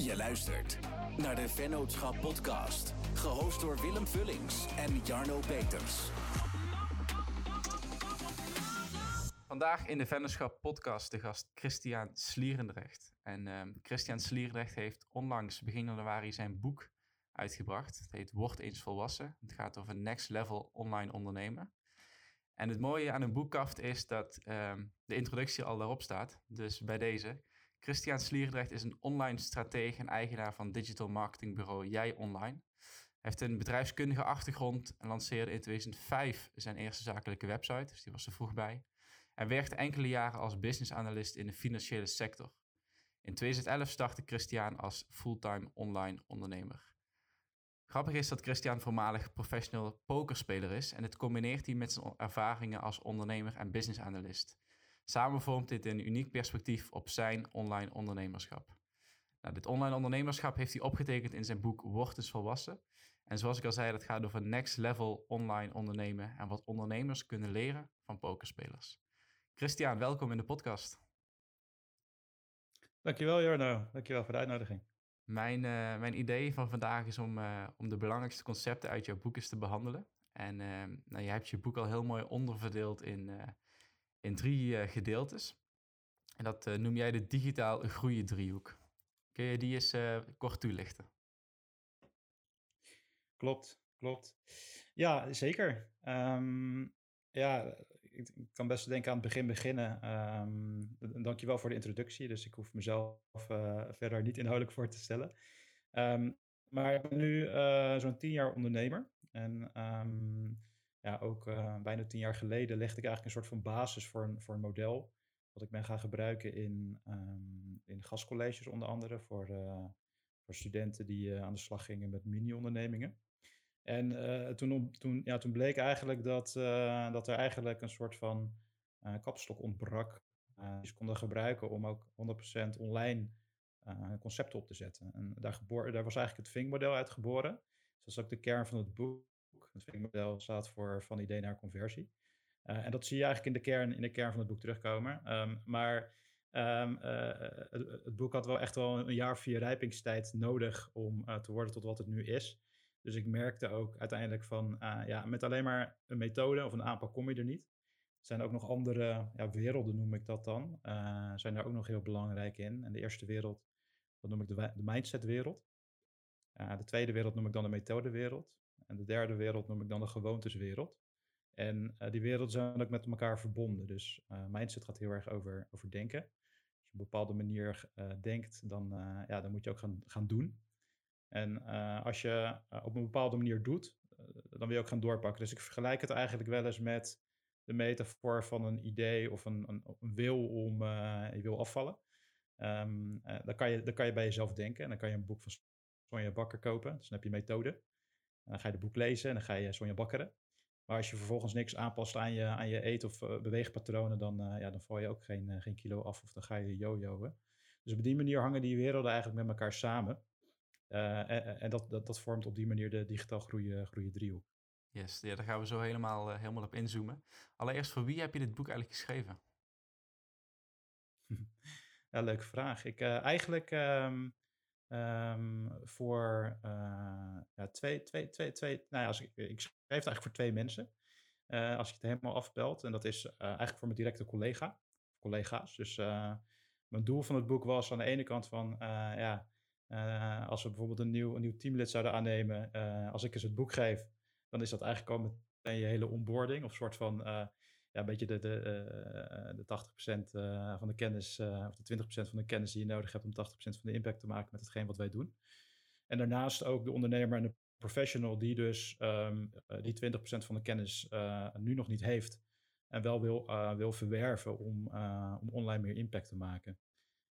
Je luistert naar de Vennootschap Podcast, gehost door Willem Vullings en Jarno Peters. Vandaag in de Vennootschap Podcast de gast Christian Slierendrecht. En ehm, Christian Slierendrecht heeft onlangs begin januari zijn boek uitgebracht. Het heet Word eens volwassen. Het gaat over next level online ondernemen. En het mooie aan een boekkaft is dat ehm, de introductie al daarop staat. Dus bij deze. Christian Slierdrecht is een online stratege en eigenaar van digital marketingbureau Jij Online. Hij heeft een bedrijfskundige achtergrond en lanceerde in 2005 zijn eerste zakelijke website, dus die was er vroeg bij. En werkte enkele jaren als business analyst in de financiële sector. In 2011 startte Christian als fulltime online ondernemer. Grappig is dat Christian voormalig professional pokerspeler is en het combineert hij met zijn ervaringen als ondernemer en business analyst. Samen vormt dit een uniek perspectief op zijn online ondernemerschap. Nou, dit online ondernemerschap heeft hij opgetekend in zijn boek Word eens volwassen. En zoals ik al zei, dat gaat over next level online ondernemen en wat ondernemers kunnen leren van pokerspelers. Christian, welkom in de podcast. Dankjewel Jarno, dankjewel voor de uitnodiging. Mijn, uh, mijn idee van vandaag is om, uh, om de belangrijkste concepten uit jouw boek eens te behandelen. En uh, nou, je hebt je boek al heel mooi onderverdeeld in, in drie gedeeltes. En dat noem jij de digitaal groeien driehoek. Kun je die eens kort toelichten? Klopt, klopt. Ja, zeker. Um, ja, ik, kan best denken aan het begin beginnen. Um, dankjewel voor de introductie. Dus ik hoef mezelf verder niet inhoudelijk voor te stellen. Um, maar ik ben nu zo'n tien jaar ondernemer. En ja, ook uh, bijna tien jaar geleden legde ik eigenlijk een soort van basis voor een, voor een model. Wat ik ben gaan gebruiken in, in gastcolleges onder andere. Voor, voor studenten die aan de slag gingen met mini-ondernemingen. En toen, toen, ja, toen bleek eigenlijk dat, dat er eigenlijk een soort van kapstok ontbrak. die ze konden gebruiken om ook 100% online concepten op te zetten. En daar, geboren, daar was eigenlijk het Vink-model uit geboren. Dus dat is ook de kern van het boek. Het Vink-model staat voor van idee naar conversie. en dat zie je eigenlijk in de kern, in de kern van het boek terugkomen. Um, maar um, het, het, boek had wel echt wel een jaar of rijpingstijd nodig om te worden tot wat het nu is. Dus ik merkte ook uiteindelijk van, ja, met alleen maar een methode of een aanpak kom je er niet. Er zijn ook nog andere ja, werelden, noem ik dat dan. Zijn daar ook nog heel belangrijk in. En de eerste wereld, dat noem ik de, de mindsetwereld. Uh, de tweede wereld noem ik dan de methodewereld. En de derde wereld noem ik dan de gewoonteswereld. En die werelden zijn ook met elkaar verbonden. Dus mindset gaat heel erg over, over denken. Als je op een bepaalde manier denkt, dan, ja, dan moet je ook gaan, gaan doen. En uh, als je uh, op een bepaalde manier doet, uh, dan wil je ook gaan doorpakken. Dus ik vergelijk het eigenlijk wel eens met de metafoor van een idee of een, een, wil om je wil afvallen. Um, dan, kan je, dan kan je bij jezelf denken en dan kan je een boek van Sonja Bakker kopen. Dus dan heb je methode. Dan ga je het boek lezen en dan ga je Sonja bakkeren. Maar als je vervolgens niks aanpast aan je, aan je eet- of beweegpatronen, dan, ja, dan val je ook geen, geen kilo af of dan ga je jojoen. Dus op die manier hangen die werelden eigenlijk met elkaar samen. Uh, en, en dat, dat, dat, vormt op die manier de digitaal groeien, groeien driehoek. Yes, ja, daar gaan we zo helemaal, uh, helemaal op inzoomen. Allereerst, voor wie heb je dit boek eigenlijk geschreven? ja, leuke vraag. Ik uh, eigenlijk um, um, voor ja, twee, twee, twee, twee, nou ja, als ik, ik schreef het eigenlijk voor twee mensen. als je het helemaal afbelt. En dat is eigenlijk voor mijn directe collega, collega's. Dus mijn doel van het boek was aan de ene kant van, ja, als we bijvoorbeeld een nieuw, een nieuw teamlid zouden aannemen, als ik eens het boek geef, dan is dat eigenlijk al meteen je hele onboarding. Of soort van, ja, een beetje de, de, de 80% van de kennis, of de 20% van de kennis die je nodig hebt om 80% van de impact te maken met hetgeen wat wij doen. En daarnaast ook de ondernemer en de professional die dus um, die 20% van de kennis nu nog niet heeft en wel wil, wil verwerven om, om online meer impact te maken.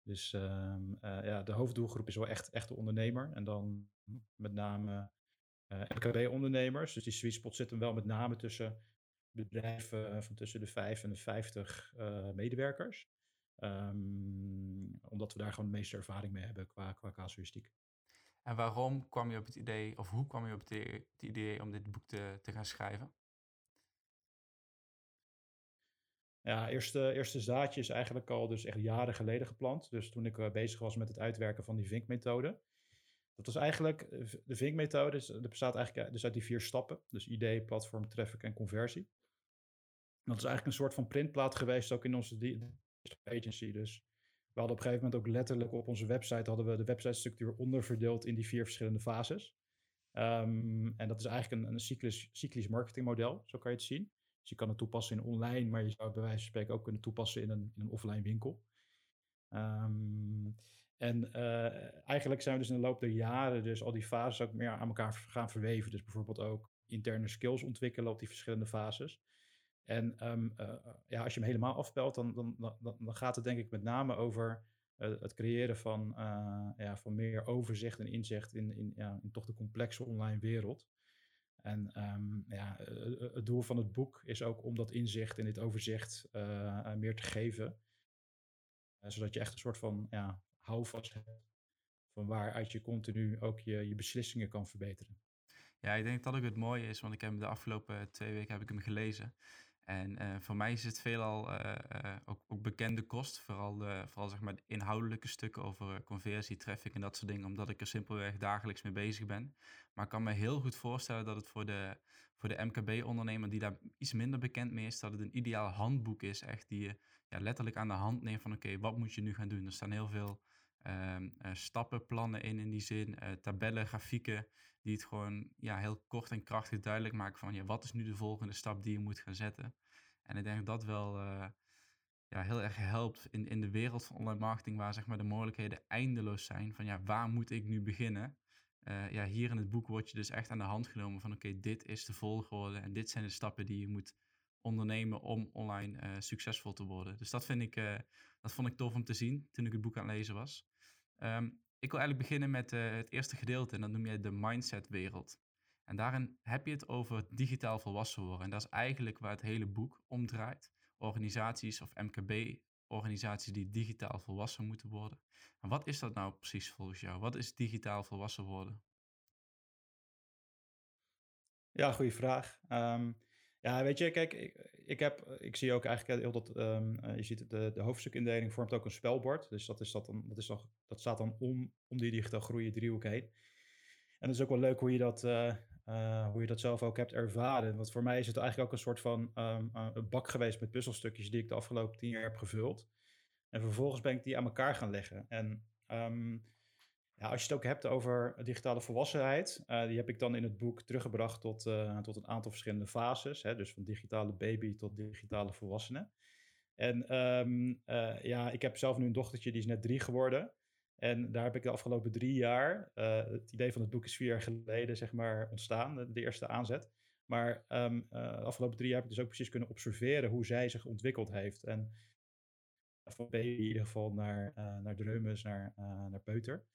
Dus uh, ja, de hoofddoelgroep is wel echt, echt de ondernemer. En dan met name eh, MKB-ondernemers. Dus die sweet spot zit hem wel met name tussen bedrijven van tussen de 5 en de 50 uh, eh, medewerkers. Um, omdat we daar gewoon de meeste ervaring mee hebben qua, qua casuïstiek. En waarom kwam je op het idee, of hoe kwam je op het idee, het idee om dit boek te, te gaan schrijven? Ja, eerste, eerste zaadje is eigenlijk al dus echt jaren geleden geplant. Dus toen ik bezig was met het uitwerken van die vinkmethode. Dat was eigenlijk, de vinkmethode dat bestaat eigenlijk dus uit die vier stappen. Dus idee, platform, traffic en conversie. Dat is eigenlijk een soort van printplaat geweest ook in onze agency. Dus we hadden op een gegeven moment ook letterlijk op onze website hadden we de websitestructuur onderverdeeld in die vier verschillende fases. Um, en dat is eigenlijk een, een cyclisch, cyclisch marketingmodel, zo kan je het zien. Dus je kan het toepassen in online, maar je zou het bij wijze van spreken ook kunnen toepassen in een, een offline winkel. Um, en uh, eigenlijk zijn we dus in de loop der jaren dus al die fases ook meer aan elkaar gaan verweven. Dus bijvoorbeeld ook interne skills ontwikkelen op die verschillende fases. En um, uh, ja, als je hem helemaal afpelt, dan, dan, dan, dan gaat het denk ik met name over uh, het creëren van, ja, van meer overzicht en inzicht in, in, ja, in toch de complexe online wereld. En um, ja, het doel van het boek is ook om dat inzicht en dit overzicht meer te geven. zodat je echt een soort van ja, houvast hebt van waaruit je continu ook je, je beslissingen kan verbeteren. Ja, ik denk dat ook het mooie is, want ik heb de afgelopen twee weken heb ik hem gelezen. En uh, voor mij is het veelal uh, uh, ook, ook, bekende kost. Vooral, de, vooral zeg maar de inhoudelijke stukken over conversie, traffic en dat soort dingen. Omdat ik er simpelweg dagelijks mee bezig ben. Maar ik kan me heel goed voorstellen dat het voor de, voor de MKB-ondernemer die daar iets minder bekend mee is, dat het een ideaal handboek is. Echt die je ja, letterlijk aan de hand neemt van oké, wat moet je nu gaan doen? Er staan heel veel uh, stappenplannen in in die zin, tabellen, grafieken, die het gewoon ja, heel kort en krachtig duidelijk maken van ja, wat is nu de volgende stap die je moet gaan zetten. En ik denk dat dat wel uh, ja, heel erg helpt in, in de wereld van online marketing, waar zeg maar, de mogelijkheden eindeloos zijn van ja, waar moet ik nu beginnen? ja, hier in het boek word je dus echt aan de hand genomen van oké, dit is de volgorde en dit zijn de stappen die je moet ondernemen om online succesvol te worden. Dus dat vind ik, dat vond ik tof om te zien toen ik het boek aan het lezen was. Um, ik wil eigenlijk beginnen met uh, het eerste gedeelte en dat noem jij de mindset-wereld. En daarin heb je het over digitaal volwassen worden. En dat is eigenlijk waar het hele boek om draait. Organisaties of MKB-organisaties die digitaal volwassen moeten worden. En wat is dat nou precies volgens jou? Wat is digitaal volwassen worden? Ja, goede vraag. Um, ja, weet je, kijk, ik, ik, heb, ik zie ook eigenlijk heel dat, um, je ziet de, de hoofdstukindeling vormt ook een spelbord. Dus dat, is dat, dan, dat, is dan, dat staat dan om, om die digitaal groeien driehoek heen. En dat is ook wel leuk hoe je dat, uh, uh, hoe je dat zelf ook hebt ervaren. Want voor mij is het eigenlijk ook een soort van um, een bak geweest met puzzelstukjes die ik de afgelopen tien jaar heb gevuld. En vervolgens ben ik die aan elkaar gaan leggen. En um, als je het ook hebt over digitale volwassenheid, uh, die heb ik dan in het boek teruggebracht tot, uh, tot een aantal verschillende fases. Hè, dus van digitale baby tot digitale volwassene. En um, uh, ja, ik heb zelf nu een dochtertje, die is net drie geworden. En daar heb ik de afgelopen drie jaar, het idee van het boek is vier jaar geleden, zeg maar, ontstaan, de, eerste aanzet. Maar um, de afgelopen drie jaar heb ik dus ook precies kunnen observeren hoe zij zich ontwikkeld heeft. En van baby in ieder geval naar, naar dreumes, naar, naar peuter.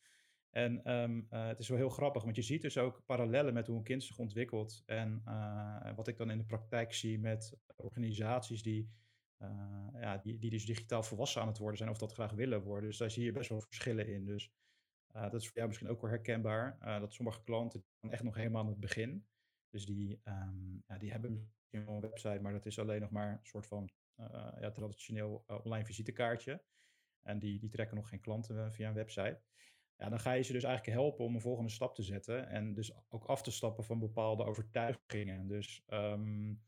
En um, uh, het is wel heel grappig, want je ziet dus ook parallellen met hoe een kind zich ontwikkelt. En uh, wat ik dan in de praktijk zie met organisaties die, uh, ja, die, die dus digitaal volwassen aan het worden zijn of dat graag willen worden. Dus daar zie je best wel verschillen in. Dus dat is voor jou misschien ook wel herkenbaar. dat sommige klanten echt nog helemaal aan het begin. Dus die, um, ja, die hebben misschien wel een website, maar dat is alleen nog maar een soort van ja, traditioneel online visitekaartje. En die, die trekken nog geen klanten via een website. Ja, dan ga je ze dus eigenlijk helpen om een volgende stap te zetten. En dus ook af te stappen van bepaalde overtuigingen. Dus um,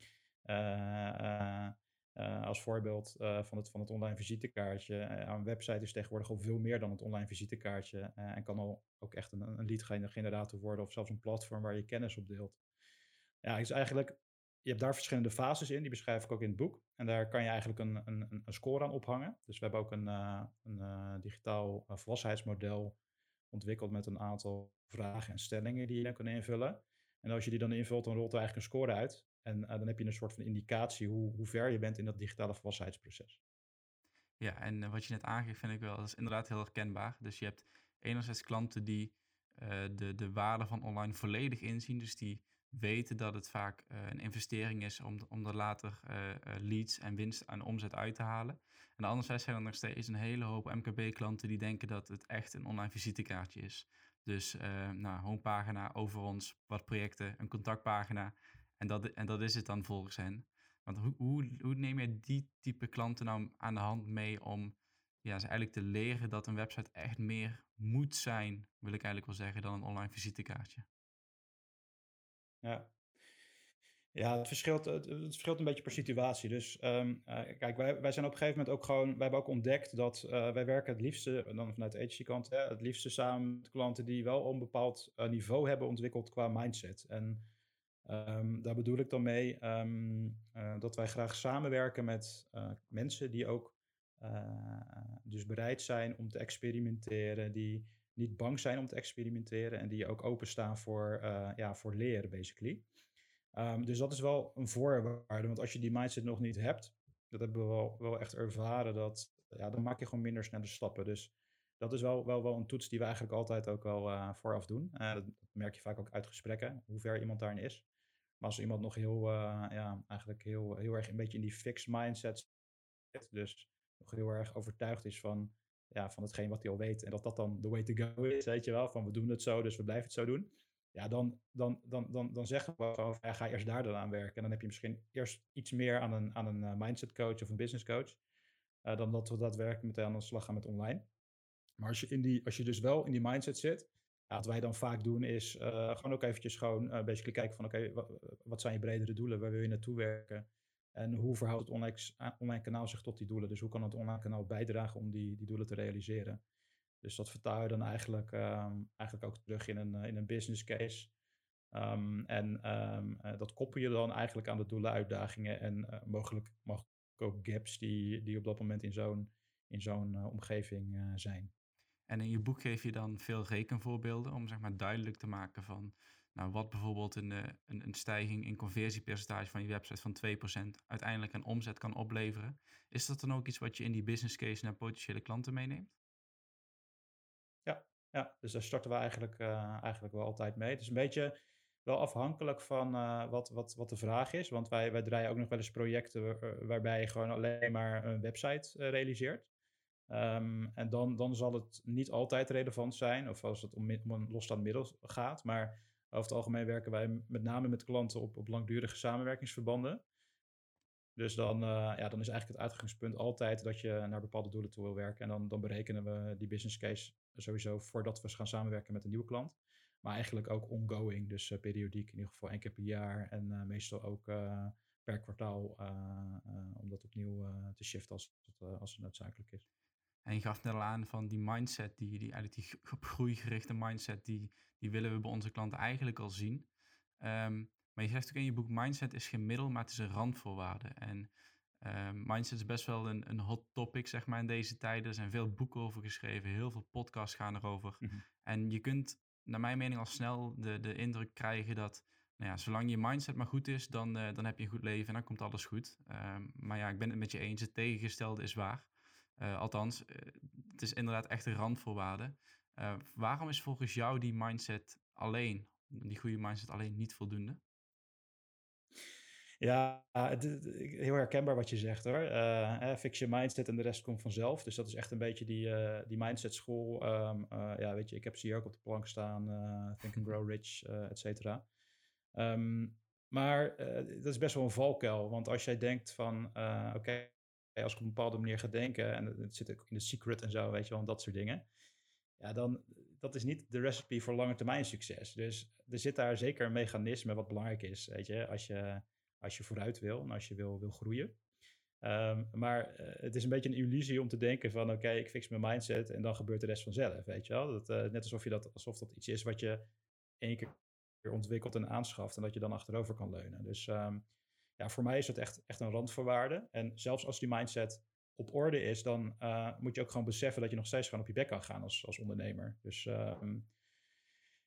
uh, uh, uh, als voorbeeld van, het, van het online visitekaartje. een website is tegenwoordig al veel meer dan het online visitekaartje. en kan al ook echt een, een lead generator worden. Of zelfs een platform waar je kennis op deelt. Ja, is eigenlijk je hebt daar verschillende fases in, die beschrijf ik ook in het boek. En daar kan je eigenlijk een, een, een score aan ophangen. Dus we hebben ook een, een digitaal volwassenheidsmodel ontwikkeld met een aantal vragen en stellingen die je dan kan invullen. En als je die dan invult, dan rolt er eigenlijk een score uit. En uh, dan heb je een soort van indicatie hoe, hoe ver je bent in dat digitale volwassenheidsproces. Ja, en uh, wat je net aangeeft vind ik wel, dat is inderdaad heel herkenbaar. Dus je hebt enerzijds klanten die uh, de, de waarde van online volledig inzien. Dus die weten dat het vaak een investering is om, om er later leads en winst en omzet uit te halen. En anderzijds zijn er nog steeds een hele hoop MKB-klanten die denken dat het echt een online visitekaartje is. Dus uh, nou, homepagina over ons, wat projecten, een contactpagina. En dat, en dat is het dan volgens hen. Want hoe, hoe, hoe neem je die type klanten nou aan de hand mee om ja, ze eigenlijk te leren dat een website echt meer moet zijn, wil ik eigenlijk wel zeggen, dan een online visitekaartje? Ja, ja, het verschilt, het, verschilt een beetje per situatie. Dus ehm, eh, kijk, wij, wij zijn op een gegeven moment ook gewoon, wij hebben ook ontdekt dat uh, wij werken het liefste, dan vanuit de agency kant, het liefste samen met klanten die wel een bepaald uh, niveau hebben ontwikkeld qua mindset. En um, daar bedoel ik dan mee um, dat wij graag samenwerken met mensen die ook dus bereid zijn om te experimenteren, die niet bang zijn om te experimenteren en die ook openstaan voor, ja, voor leren, basically. Um, dus dat is wel een voorwaarde. Want als je die mindset nog niet hebt, dat hebben we wel, wel echt ervaren, dat, ja, dan maak je gewoon minder snelle stappen. Dus dat is wel, wel, wel een toets die we eigenlijk altijd ook wel uh, vooraf doen. Uh, dat merk je vaak ook uit gesprekken, hoe ver iemand daarin is. Maar als iemand nog heel, uh, ja, eigenlijk heel, heel erg een beetje in die fixed mindset zit, dus nog heel erg overtuigd is van, ja, van hetgeen wat hij al weet. En dat dat dan the way to go is, weet je wel. Van we doen het zo, dus we blijven het zo doen ja, dan, dan, dan, dan, dan zeggen we gewoon, ga eerst daar dan aan werken. En dan heb je misschien eerst iets meer aan een, aan een uh, mindset coach of een business coach, uh, dan dat we daadwerkelijk meteen aan de slag gaan met online. Maar als je, in die, als je dus wel in die mindset zit, ja, wat wij dan vaak doen is uh, gewoon ook eventjes gewoon basically kijken van oké, wat zijn je bredere doelen, waar wil je naartoe werken? En hoe verhoudt het online, online kanaal zich tot die doelen? Dus hoe kan het online kanaal bijdragen om die, die doelen te realiseren? Dus dat vertaal je dan eigenlijk, um, eigenlijk ook terug in een, eh, in een business case. Um, en um, uh, dat koppel je dan eigenlijk aan de doelen, uitdagingen en uh, mogelijk, mogelijk ook gaps die, die op dat moment in zo'n in zo'n omgeving zijn. En in je boek geef je dan veel rekenvoorbeelden om zeg maar duidelijk te maken van nou, wat bijvoorbeeld een, een, een stijging in conversiepercentage van je website van 2% uiteindelijk een omzet kan opleveren. Is dat dan ook iets wat je in die business case naar potentiële klanten meeneemt? Ja, dus daar starten we eigenlijk, uh, eigenlijk wel altijd mee. Het is een beetje wel afhankelijk van uh, wat, wat, wat de vraag is. Want wij, wij draaien ook nog wel eens projecten eh, waarbij je gewoon alleen maar een website realiseert. Um, en dan, dan zal het niet altijd relevant zijn, of als het om, om een losstaand middel gaat. Maar over het algemeen werken wij met name met klanten op, op langdurige samenwerkingsverbanden. Dus dan, uh, ja, dan is eigenlijk het uitgangspunt altijd dat je naar bepaalde doelen toe wil werken. En dan, dan berekenen we die business case sowieso voordat we gaan samenwerken met een nieuwe klant. Maar eigenlijk ook ongoing, dus uh, periodiek, in ieder geval één keer per jaar. En uh, meestal ook per kwartaal, om dat opnieuw te shiften als, als het noodzakelijk is. En je gaf net al aan van die mindset, die, die, eigenlijk die op groei gerichte mindset, die, die willen we bij onze klanten eigenlijk al zien. Um, maar je zegt ook in je boek, mindset is geen middel, maar het is een randvoorwaarde. En uh, mindset is best wel een, een hot topic, zeg maar, in deze tijden. Er zijn veel boeken over geschreven, heel veel podcasts gaan erover. Mm -hmm. En je kunt, naar mijn mening, al snel de, de indruk krijgen dat, nou ja, zolang je mindset maar goed is, dan, uh, dan heb je een goed leven en dan komt alles goed. Uh, maar ja, ik ben het met je eens, het tegengestelde is waar. Uh, althans, het is inderdaad echt een randvoorwaarde. waarom is volgens jou die mindset alleen, die goede mindset alleen niet voldoende? Ja, het, heel herkenbaar wat je zegt hoor. Uh, fix je mindset en de rest komt vanzelf. Dus dat is echt een beetje die, uh, die mindset school. Um, uh, ja, weet je, ik heb ze hier ook op de plank staan. Think and Grow Rich, et cetera. Um, maar dat is best wel een valkuil. Want als jij denkt van, oké, als ik op een bepaalde manier ga denken... en het zit ook in de secret en zo, weet je wel, en dat soort dingen... Ja, dan, dat is niet de recipe voor lange termijn succes. Dus er zit daar zeker een mechanisme wat belangrijk is, weet je. Als je als je vooruit wil en als je wil, wil groeien. Um, maar uh, het is een beetje een illusie om te denken van oké, ik fix mijn mindset en dan gebeurt de rest vanzelf, weet je wel. Dat, uh, net alsof, je dat, alsof dat iets is wat je één keer ontwikkelt en aanschaft en dat je dan achterover kan leunen. Dus um, ja, voor mij is het echt, echt een randvoorwaarde. En zelfs als die mindset op orde is, dan uh, moet je ook gewoon beseffen dat je nog steeds gewoon op je bek kan gaan als, als ondernemer. Dus um,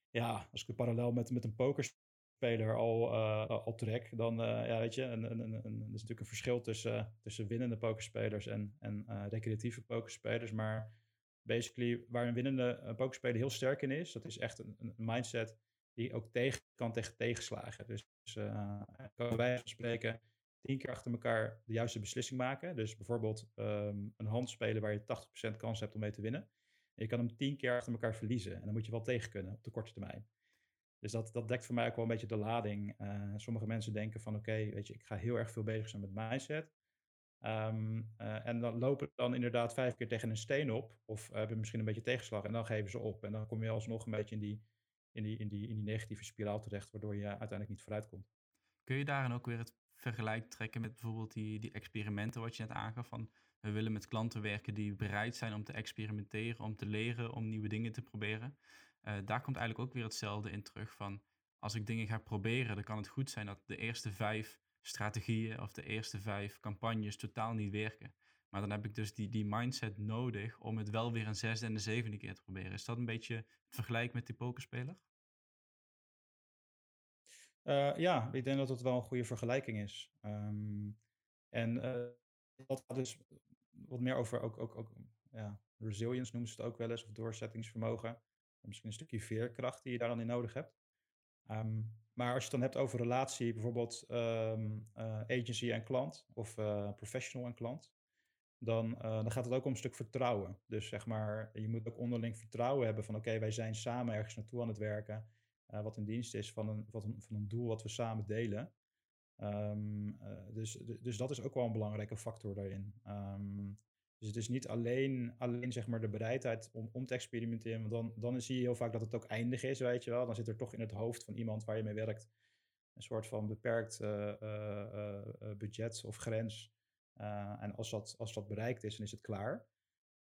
ja, als ik het parallel met, met een poker speler al, uh, al trek, dan uh, ja, weet je, een, een, een, er is natuurlijk een verschil tussen, tussen winnende pokerspelers en, en uh, recreatieve pokerspelers. Maar basically, waar een winnende pokerspeler heel sterk in is, dat is echt een, mindset die ook tegen kan tegen tegenslagen. Dus uh, wij spreken tien keer achter elkaar de juiste beslissing maken. Dus bijvoorbeeld um, een hand spelen waar je 80% kans hebt om mee te winnen. En je kan hem tien keer achter elkaar verliezen. En dan moet je wel tegen kunnen op de korte termijn. Dus dat, dat dekt voor mij ook wel een beetje de lading. Uh, sommige mensen denken van oké, weet je, ik ga heel erg veel bezig zijn met mindset. Um, uh, en dan lopen dan inderdaad vijf keer tegen een steen op. Of hebben misschien een beetje tegenslag en dan geven ze op. En dan kom je alsnog een beetje in die, in die, in die, in die negatieve spiraal terecht, waardoor je uiteindelijk niet vooruit komt. Kun je daarin ook weer het vergelijk trekken met bijvoorbeeld die, die experimenten wat je net aangaf? Van we willen met klanten werken die bereid zijn om te experimenteren, om te leren, om nieuwe dingen te proberen. Uh, daar komt eigenlijk ook weer hetzelfde in terug van als ik dingen ga proberen, dan kan het goed zijn dat de eerste vijf strategieën of de eerste vijf campagnes totaal niet werken. Maar dan heb ik dus die, die mindset nodig om het wel weer een zesde en de zevende keer te proberen. Is dat een beetje het vergelijk met die pokerspeler? Uh, ja, ik denk dat het wel een goede vergelijking is. Um, en uh, dus wat meer over ook, ook, ook ja, resilience noemen ze het ook wel eens, of doorzettingsvermogen. Misschien een stukje veerkracht die je daar dan in nodig hebt. Um, maar als je het dan hebt over relatie, bijvoorbeeld um, uh, agency en klant of uh, professional en klant, dan, uh, dan gaat het ook om een stuk vertrouwen. Dus zeg maar, je moet ook onderling vertrouwen hebben van oké, wij zijn samen ergens naartoe aan het werken, wat in dienst is van een, wat een, van een doel wat we samen delen. Um, dus, dus dat is ook wel een belangrijke factor daarin. Um, dus het is niet alleen, alleen zeg maar de bereidheid om, om te experimenteren. Want dan, dan zie je heel vaak dat het ook eindig is, weet je wel. Dan zit er toch in het hoofd van iemand waar je mee werkt een soort van beperkt uh, uh, uh, budget of grens. en als dat, als dat bereikt is, dan is het klaar.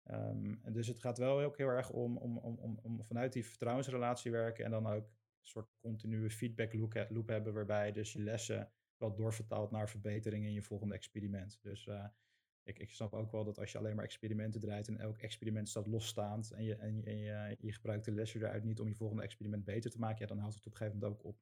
Um, en dus het gaat wel ook heel erg om, om, om, om vanuit die vertrouwensrelatie werken en dan ook een soort continue feedback loop, hebben, waarbij dus je lessen wel doorvertaalt naar verbetering in je volgende experiment. Dus ik, ik snap ook wel dat als je alleen maar experimenten draait en elk experiment staat losstaand en je, en, je, en je, gebruikt de lessen eruit niet om je volgende experiment beter te maken, ja, dan houdt het op een gegeven moment ook op.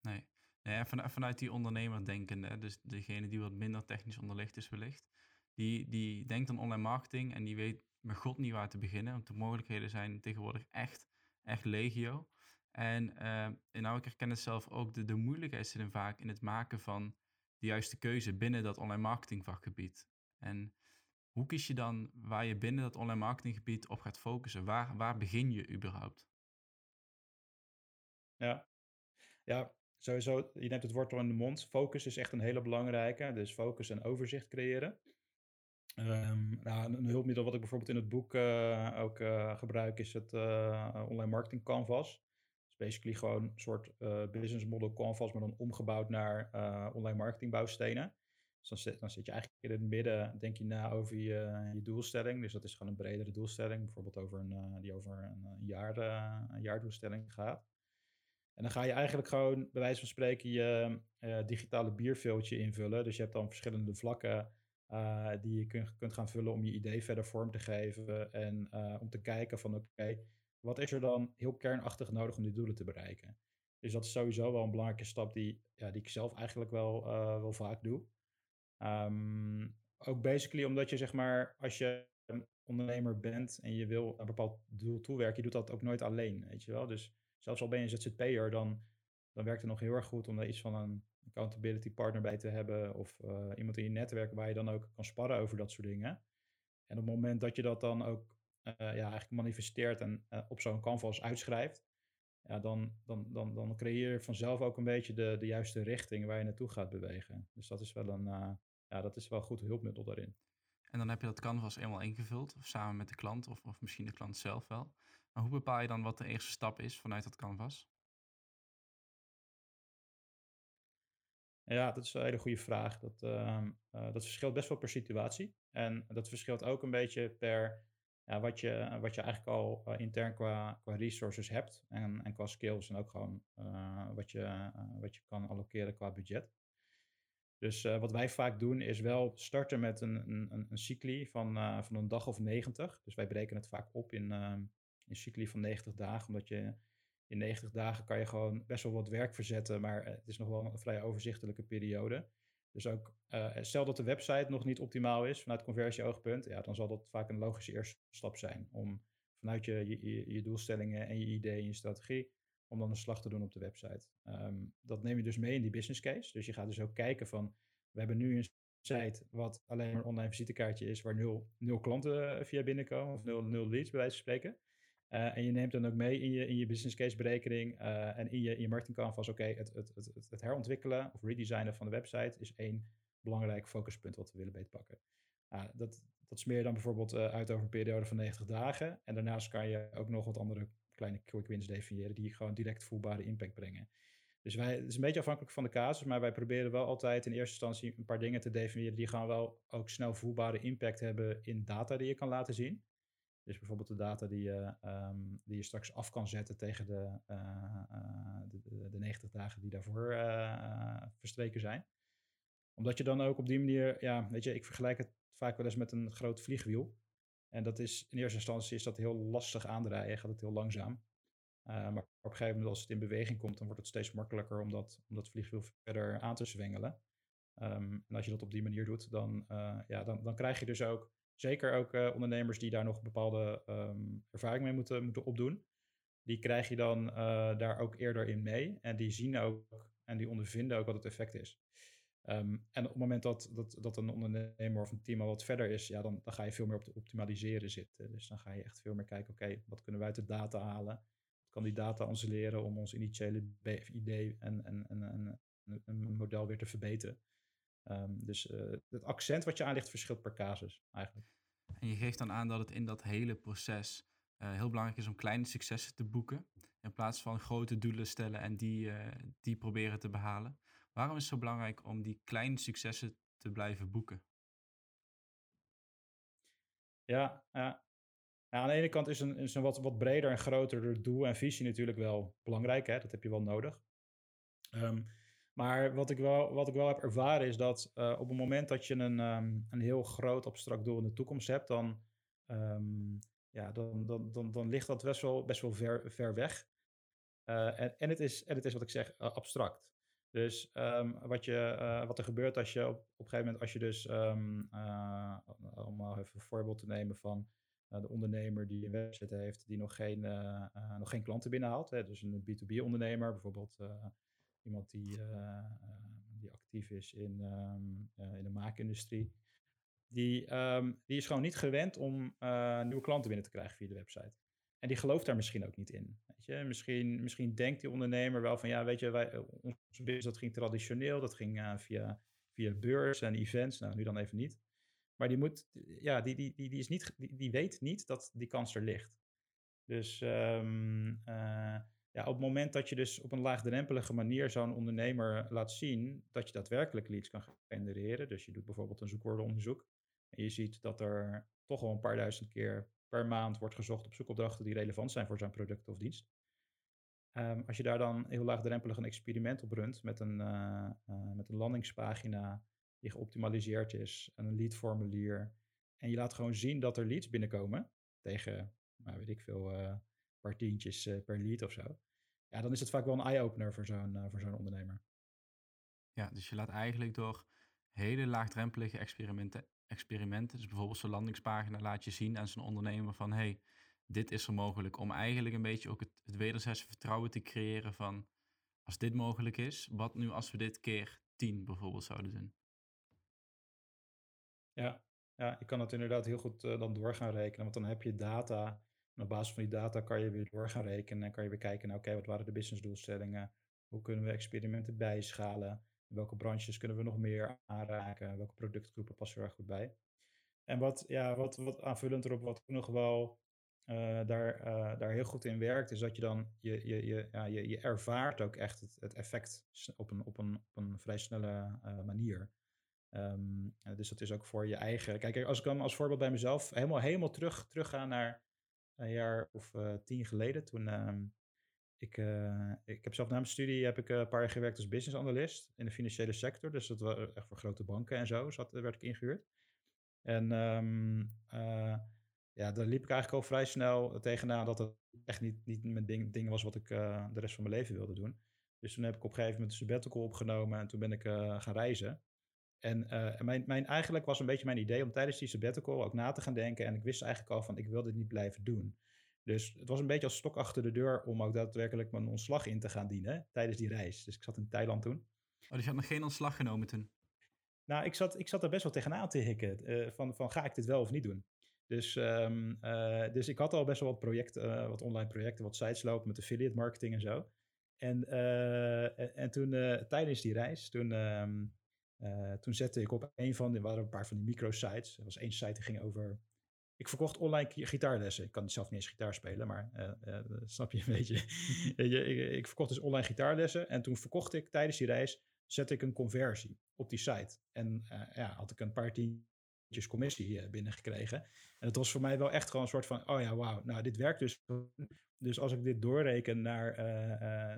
Nee, nee van, vanuit die ondernemer denken, dus degene die wat minder technisch onderlegd is wellicht, die, die denkt aan online marketing en die weet met god niet waar te beginnen, want de mogelijkheden zijn tegenwoordig echt, echt legio. En, uh, en nou, ik herken het zelf ook, de, de moeilijkheid zit vaak in het maken van de juiste keuze binnen dat online marketingvakgebied. En hoe kies je dan waar je binnen dat online marketinggebied op gaat focussen? Waar, waar begin je überhaupt? Ja. ja, sowieso, je neemt het woord al in de mond. Focus is echt een hele belangrijke. Dus focus en overzicht creëren. Um, nou, een hulpmiddel wat ik bijvoorbeeld in het boek uh, ook uh, gebruik is het uh, online marketing canvas. is basically gewoon een soort business model canvas, maar dan omgebouwd naar online marketing bouwstenen. Dan zit, dan je eigenlijk in het midden, denk je na over je, je doelstelling. Dus dat is gewoon een bredere doelstelling, bijvoorbeeld over een, uh, die over een, jaar, uh, een jaardoelstelling gaat. En dan ga je eigenlijk gewoon, bij wijze van spreken, je uh, digitale bierveeltje invullen. Dus je hebt dan verschillende vlakken die je kunt, kunt gaan vullen om je idee verder vorm te geven. En om te kijken van oké, wat is er dan heel kernachtig nodig om die doelen te bereiken? Dus dat is sowieso wel een belangrijke stap die, ja, die ik zelf eigenlijk wel, wel vaak doe. Um, ook basically omdat je zeg maar, als je een ondernemer bent en je wil een bepaald doel toewerken, je doet dat ook nooit alleen, weet je wel. Dus zelfs al ben je ZZP'er, dan, dan werkt het nog heel erg goed om daar iets van een accountability partner bij te hebben of uh, iemand in je netwerk waar je dan ook kan sparren over dat soort dingen. En op het moment dat je dat dan ook uh, ja, eigenlijk manifesteert en uh, op zo'n canvas uitschrijft, ja, dan, dan, dan, dan creëer je vanzelf ook een beetje de, de juiste richting waar je naartoe gaat bewegen. Dus dat is wel een, ja, dat is wel een goed hulpmiddel daarin. En dan heb je dat canvas eenmaal ingevuld, of samen met de klant, of, of misschien de klant zelf wel. Maar hoe bepaal je dan wat de eerste stap is vanuit dat canvas? Ja, dat is een hele goede vraag. Dat, uh, uh, dat verschilt best wel per situatie. En dat verschilt ook een beetje per ja, wat, je, wat je eigenlijk al uh, intern qua, qua resources hebt. En, en qua skills en ook gewoon uh, wat, je, wat je kan allokeren qua budget. Dus uh, wat wij vaak doen is wel starten met een, een, een cycli van, uh, van een dag of 90. Dus wij breken het vaak op in, uh, in cycli van 90 dagen, omdat je in 90 dagen kan je gewoon best wel wat werk verzetten, maar het is nog wel een vrij overzichtelijke periode. Dus ook, stel dat de website nog niet optimaal is vanuit conversieoogpunt, ja, dan zal dat vaak een logische eerste stap zijn om vanuit je, je, je doelstellingen en je ideeën en je strategie om dan een slag te doen op de website. Um, dat neem je dus mee in die business case. Dus je gaat dus ook kijken van, we hebben nu een site wat alleen maar een online visitekaartje is, waar nul, nul klanten via binnenkomen, of nul, nul leads bij wijze van spreken. en je neemt dan ook mee in je, in je business case berekening en in je, in je marketing canvas, oké, het, het, het, het herontwikkelen of redesignen van de website is één belangrijk focuspunt wat we willen beetpakken. dat, dat smeer je dan bijvoorbeeld uit over een periode van 90 dagen. En daarnaast kan je ook nog wat andere kleine quick wins definiëren die gewoon direct voelbare impact brengen. Dus wij, het is een beetje afhankelijk van de casus, maar wij proberen wel altijd in eerste instantie een paar dingen te definiëren die gewoon wel ook snel voelbare impact hebben in data die je kan laten zien. Dus bijvoorbeeld de data die je, ehm, die je straks af kan zetten tegen de, uh, de, de, 90 dagen die daarvoor verstreken zijn. Omdat je dan ook op die manier, ja, weet je, ik vergelijk het vaak wel eens met een groot vliegwiel. En dat is in eerste instantie is dat heel lastig aandraaien, gaat het heel langzaam. Uh, maar op een gegeven moment als het in beweging komt, dan wordt het steeds makkelijker om dat, om dat vliegwiel verder aan te zwengelen. Um, en als je dat op die manier doet, dan, uh, ja, dan, dan krijg je dus ook, zeker ook uh, ondernemers die daar nog bepaalde um, ervaring mee moeten, moeten opdoen, die krijg je dan daar ook eerder in mee. En die zien ook en die ondervinden ook wat het effect is. Um, en op het moment dat, dat, dat een ondernemer of een team al wat verder is, ja, dan, dan ga je veel meer op de optimaliseren zitten. Dus dan ga je echt veel meer kijken, oké, wat kunnen we uit de data halen? Wat kan die data ons leren om ons initiële idee en, en, en, en een model weer te verbeteren? Um, dus uh, het accent wat je aanlegt verschilt per casus eigenlijk. En je geeft dan aan dat het in dat hele proces uh, heel belangrijk is om kleine successen te boeken. In plaats van grote doelen stellen en die, uh, die proberen te behalen. Waarom is het zo belangrijk om die kleine successen te blijven boeken? Ja, ja. aan de ene kant is een, is een wat, wat breder en groter doel en visie natuurlijk wel belangrijk. Hè? Dat heb je wel nodig. Um, maar wat ik, wel, wat ik wel heb ervaren is dat uh, op het moment dat je een, um, een heel groot abstract doel in de toekomst hebt, dan, um, ja, dan, dan, dan, dan ligt dat best wel, best wel ver, ver weg. Uh, en, en, het is, en het is wat ik zeg, uh, abstract. Dus um, wat, je, uh, wat er gebeurt als je op, op een gegeven moment, als je dus, um, uh, om even een voorbeeld te nemen van uh, de ondernemer die een website heeft die nog geen, nog geen klanten binnenhaalt. Hè, dus een B2B ondernemer, bijvoorbeeld iemand die, die actief is in, um, in de maakindustrie. Die, die is gewoon niet gewend om nieuwe klanten binnen te krijgen via de website. En die gelooft daar misschien ook niet in. Je? Misschien, misschien denkt die ondernemer wel van, ja, weet je, wij, eh, onze business dat ging traditioneel, dat ging uh, via, via beurs en events, nou, nu dan even niet. Maar die, moet, ja, die, die, die, die, is niet, die, die weet niet dat die kans er ligt. Dus um, uh, ja, op het moment dat je dus op een laagdrempelige manier zo'n ondernemer laat zien dat je daadwerkelijk leads kan genereren, dus je doet bijvoorbeeld een zoekwoordenonderzoek en je ziet dat er toch al een paar duizend keer per maand wordt gezocht op zoekopdrachten die relevant zijn voor zijn product of dienst. Um, als je daar dan heel laagdrempelig een experiment op runt met een, uh, uh, met een landingspagina die geoptimaliseerd is, en een leadformulier, en je laat gewoon zien dat er leads binnenkomen tegen, nou weet ik veel, uh, paar tientjes per lead of zo, ja, dan is het vaak wel een eye-opener voor zo'n voor zo'n ondernemer. Ja, dus je laat eigenlijk door hele laagdrempelige experimenten experimenten. Dus bijvoorbeeld zo'n landingspagina laat je zien aan zo'n ondernemer van hey, dit is er mogelijk. Om eigenlijk een beetje ook het, het wederzijdse vertrouwen te creëren van als dit mogelijk is, wat nu als we dit keer 10 bijvoorbeeld zouden doen? Ja, ja je kan het inderdaad heel goed uh, dan door gaan rekenen, want dan heb je data. Op basis van die data kan je weer door gaan rekenen en kan je weer kijken oké, wat waren de businessdoelstellingen? Hoe kunnen we experimenten bijschalen? Welke branches kunnen we nog meer aanraken? Welke productgroepen passen er goed bij? En wat, ja, wat, wat aanvullend erop, wat nog wel uh, daar, uh, daar heel goed in werkt, is dat je dan, je, je, je, ja, je, je ervaart ook echt het, het effect op een, op een, op een vrij snelle uh, manier. Um, dus dat is ook voor je eigen. Kijk, als ik dan als voorbeeld bij mezelf helemaal, helemaal terug, terug ga naar een jaar of tien geleden, toen, um, ik, uh, ik heb zelf na mijn studie heb ik een paar jaar gewerkt als business analyst in de financiële sector. Dus dat was echt voor grote banken en zo zat, werd ik ingehuurd. En uh, ja, daar liep ik eigenlijk al vrij snel tegenaan dat het echt niet, niet mijn ding, was wat ik de rest van mijn leven wilde doen. Dus toen heb ik op een gegeven moment een sabbatical opgenomen en toen ben ik gaan reizen. En mijn, mijn, eigenlijk was een beetje mijn idee om tijdens die sabbatical ook na te gaan denken. En ik wist eigenlijk al van ik wil dit niet blijven doen. Dus het was een beetje als stok achter de deur om ook daadwerkelijk mijn ontslag in te gaan dienen tijdens die reis. Dus ik zat in Thailand toen. Oh, dus je had nog geen ontslag genomen toen? Nou, ik zat, ik zat er best wel tegenaan te hikken. Uh, van, van ga ik dit wel of niet doen? Dus, um, dus ik had al best wel wat projecten, wat online projecten, wat sites lopen met affiliate marketing en zo. En, en, en, toen tijdens die reis, toen, um, toen zette ik op een van, er waren een paar van die microsites. Er was één site die ging over ik verkocht online gitaarlessen. Ik kan zelf niet eens gitaar spelen, maar uh, uh, snap je een beetje. ik, ik, verkocht dus online gitaarlessen. En toen verkocht ik tijdens die reis, zette ik een conversie op die site. En uh, ja, had ik een paar tientjes commissie binnengekregen. En het was voor mij wel echt gewoon een soort van, oh ja, wauw, nou dit werkt dus. Dus als ik dit doorreken naar,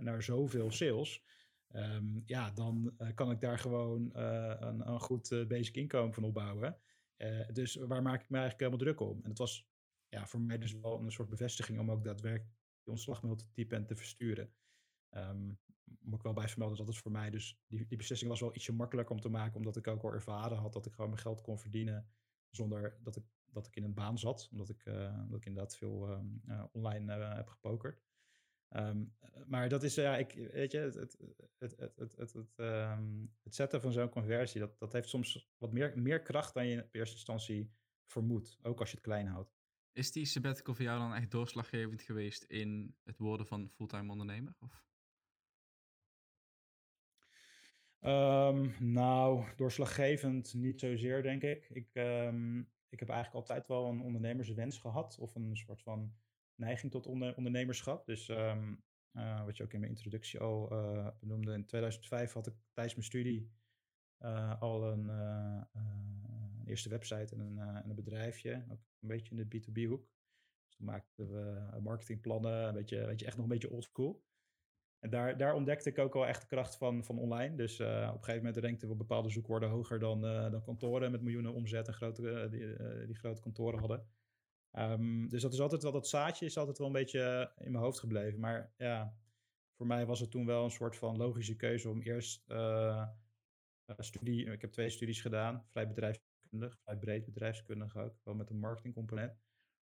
naar zoveel sales, um, ja, dan kan ik daar gewoon een, een goed basic inkomen van opbouwen. Uh, dus waar maak ik me eigenlijk helemaal druk om? En het was ja, voor mij dus wel een soort bevestiging om ook daadwerkelijk die ontslagmail te typen en te versturen. Um, moet ik wel bij vermelden dat het voor mij dus, die, die beslissing was wel ietsje makkelijker om te maken, omdat ik ook al ervaren had dat ik gewoon mijn geld kon verdienen zonder dat ik, dat ik in een baan zat, omdat ik, uh, omdat ik inderdaad veel um, uh, online heb gepokerd. Um, maar dat is, ja, ik, weet je, het, het, het, het, het, het, het, um, het zetten van zo'n conversie, dat, dat heeft soms wat meer, meer kracht dan je in eerste instantie vermoedt, ook als je het klein houdt. Is die sabbatical voor jou dan echt doorslaggevend geweest in het worden van fulltime ondernemer? Of? Um, nou, doorslaggevend niet zozeer, denk ik. Ik, ik heb eigenlijk altijd wel een ondernemerswens gehad, of een soort van neiging tot ondernemerschap. Dus um, uh, wat je ook in mijn introductie al uh, benoemde, in 2005 had ik tijdens mijn studie uh, al een, eerste website en een, en een bedrijfje, ook een beetje in de B2B-hoek. Dus toen maakten we marketingplannen, een beetje, weet je, echt nog een beetje old school. En daar, daar ontdekte ik ook wel echt de kracht van, van online. Dus op een gegeven moment rankten we bepaalde zoekwoorden hoger dan, dan kantoren met miljoenen omzet en grote, die, die grote kantoren hadden. Um, dus dat is altijd wel, dat zaadje is altijd wel een beetje in mijn hoofd gebleven. Maar ja, voor mij was het toen wel een soort van logische keuze om eerst uh, studie, ik heb twee studies gedaan, vrij bedrijfskundig, vrij breed bedrijfskundig ook, wel met een marketingcomponent.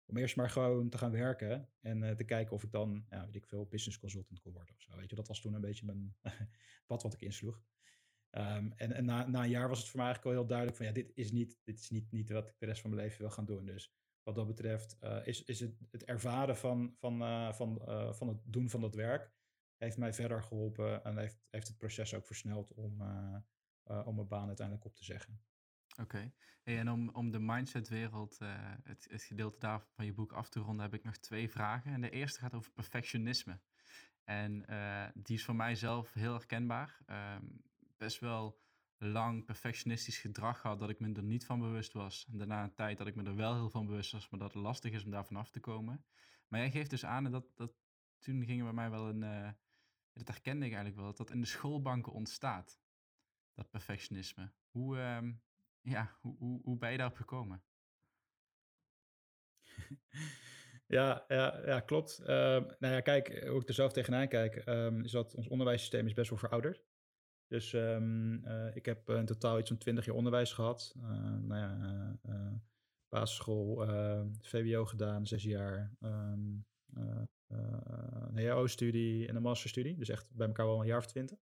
Om eerst maar gewoon te gaan werken en te kijken of ik dan, ja, weet ik veel, business consultant kon worden of zo. Weet je, dat was toen een beetje mijn pad wat ik insloeg. Um, en en na, na, een jaar was het voor mij eigenlijk al heel duidelijk van ja, dit is niet, dit is niet, niet wat ik de rest van mijn leven wil gaan doen. Dus wat dat betreft uh, is, is het, het ervaren van, van, uh, van, uh, van het doen van dat werk heeft mij verder geholpen en heeft, heeft het proces ook versneld om, om mijn baan uiteindelijk op te zeggen. Oké, en om, om de mindsetwereld, het, het gedeelte daar van je boek af te ronden, heb ik nog twee vragen. En de eerste gaat over perfectionisme. En die is voor mij zelf heel herkenbaar. Um, best wel lang perfectionistisch gedrag gehad dat ik me er niet van bewust was. En daarna een tijd dat ik me er wel heel van bewust was, maar dat het lastig is om daar vanaf te komen. Maar jij geeft dus aan dat, dat toen ging er bij mij wel een, uh, dat herkende ik eigenlijk wel, dat dat in de schoolbanken ontstaat. Dat perfectionisme. Hoe, uh, ja, hoe, hoe, hoe ben je daarop gekomen? Ja, ja, ja klopt. Uh, nou ja, kijk, hoe ik er zelf tegenaan kijk, um, is dat ons onderwijssysteem is best wel verouderd. Dus um, uh, ik heb in totaal iets van twintig jaar onderwijs gehad. Uh, nou ja, uh, basisschool, VWO gedaan, zes jaar. Um, een HO-studie en een masterstudie. Dus echt bij elkaar wel een jaar of twintig.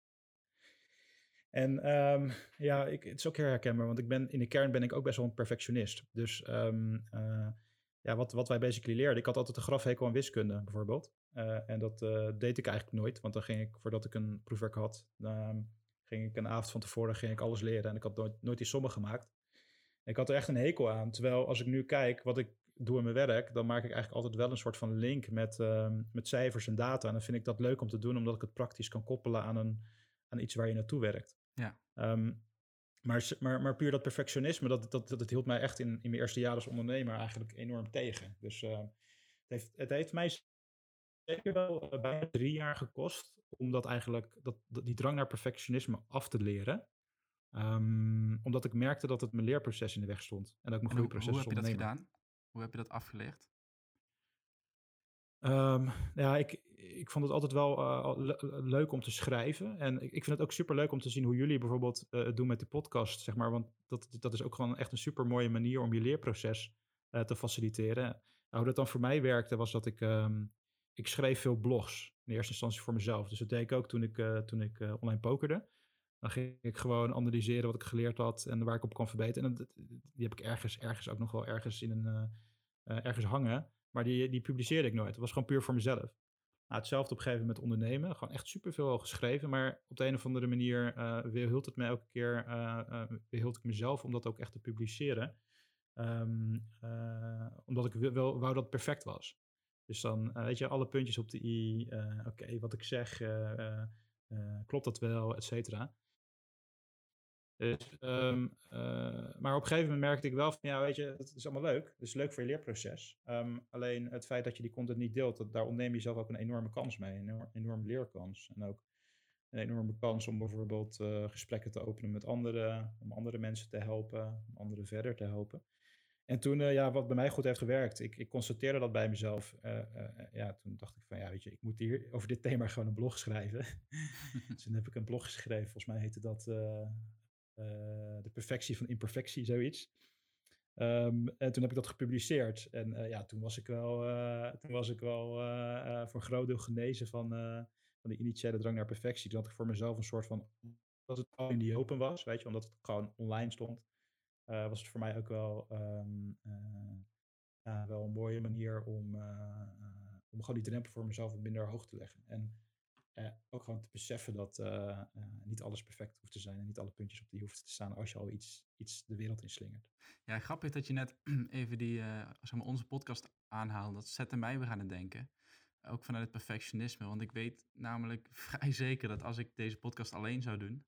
En um, ja, ik, het is ook heel herkenbaar, want ik ben, in de kern ben ik ook best wel een perfectionist. Dus ja, wat, wat wij basically leerden, ik had altijd een grafhekel aan wiskunde bijvoorbeeld. en dat deed ik eigenlijk nooit, want dan ging ik, voordat ik een proefwerk had, ging ik een avond van tevoren ging ik alles leren en ik had nooit, nooit die sommen gemaakt. ik had er echt een hekel aan. Terwijl als ik nu kijk wat ik doe in mijn werk, dan maak ik eigenlijk altijd wel een soort van link met, uh, met cijfers en data. En dan vind ik dat leuk om te doen, omdat ik het praktisch kan koppelen aan, een, aan iets waar je naartoe werkt. Ja. Um, maar, maar, maar puur dat perfectionisme, dat, dat, dat, hield mij echt in, in mijn eerste jaar als ondernemer eigenlijk enorm tegen. Dus uh, het, heeft, het heeft mij zeker wel uh, bijna drie jaar gekost om dat eigenlijk, dat, die drang naar perfectionisme af te leren. Um, omdat ik merkte dat het mijn leerproces in de weg stond. En dat ik mijn groeiproces Hoe heb je dat gedaan? Hoe heb je dat afgeleerd? Um, ja, ik, ik vond het altijd wel uh, leuk om te schrijven. En ik, ik vind het ook super leuk om te zien hoe jullie bijvoorbeeld uh, het doen met de podcast, zeg maar. Want dat, dat is ook gewoon echt een super mooie manier om je leerproces uh, te faciliteren. Nou, hoe dat dan voor mij werkte, was dat ik um, ik schreef veel blogs. In eerste instantie voor mezelf. Dus dat deed ik ook toen ik, uh, toen ik uh, online pokerde. Dan ging ik gewoon analyseren wat ik geleerd had en waar ik op kon verbeteren. En dat, die heb ik ergens, ergens ook nog wel ergens in een, uh, ergens hangen. Maar die, die publiceerde ik nooit. Het was gewoon puur voor mezelf. Nou, hetzelfde op een gegeven moment ondernemen. Gewoon echt superveel geschreven. Maar op de een of andere manier uh, weerhield het me elke keer, uh, weerhield ik mezelf om dat ook echt te publiceren. Um, omdat ik wel wou dat perfect was. Dus dan, weet je, alle puntjes op de i. Oké, wat ik zeg, klopt dat wel, et cetera. Dus, uh, maar op een gegeven moment merkte ik wel van, ja, weet je, het is allemaal leuk. Het is leuk voor je leerproces. Um, alleen het feit dat je die content niet deelt, dat, daar ontneem je zelf ook een enorme kans mee. Een enorme, leerkans. En ook een enorme kans om bijvoorbeeld gesprekken te openen met anderen, om andere mensen te helpen, om anderen verder te helpen. En toen, uh, ja, wat bij mij goed heeft gewerkt, ik, ik constateerde dat bij mezelf. Uh, ja, toen dacht ik van, ja, weet je, ik moet hier over dit thema gewoon een blog schrijven. dus toen heb ik een blog geschreven, volgens mij heette dat eh, de perfectie van imperfectie, zoiets. Um, en toen heb ik dat gepubliceerd. En ja, toen was ik wel, toen was ik wel voor een groot deel genezen van, van de initiële drang naar perfectie. Toen had ik voor mezelf een soort van, dat het al in die open was, weet je, omdat het gewoon online stond, was het voor mij ook wel, um, ja, wel een mooie manier om, om gewoon die drempel voor mezelf wat minder hoog te leggen. En ook gewoon te beseffen dat niet alles perfect hoeft te zijn en niet alle puntjes op die hoeven te staan als je al iets, iets de wereld inslingert. Ja, grappig dat je net even die, zeg maar onze podcast aanhaalt. Dat zette mij weer aan het denken. Ook vanuit het perfectionisme. Want ik weet namelijk vrij zeker dat als ik deze podcast alleen zou doen,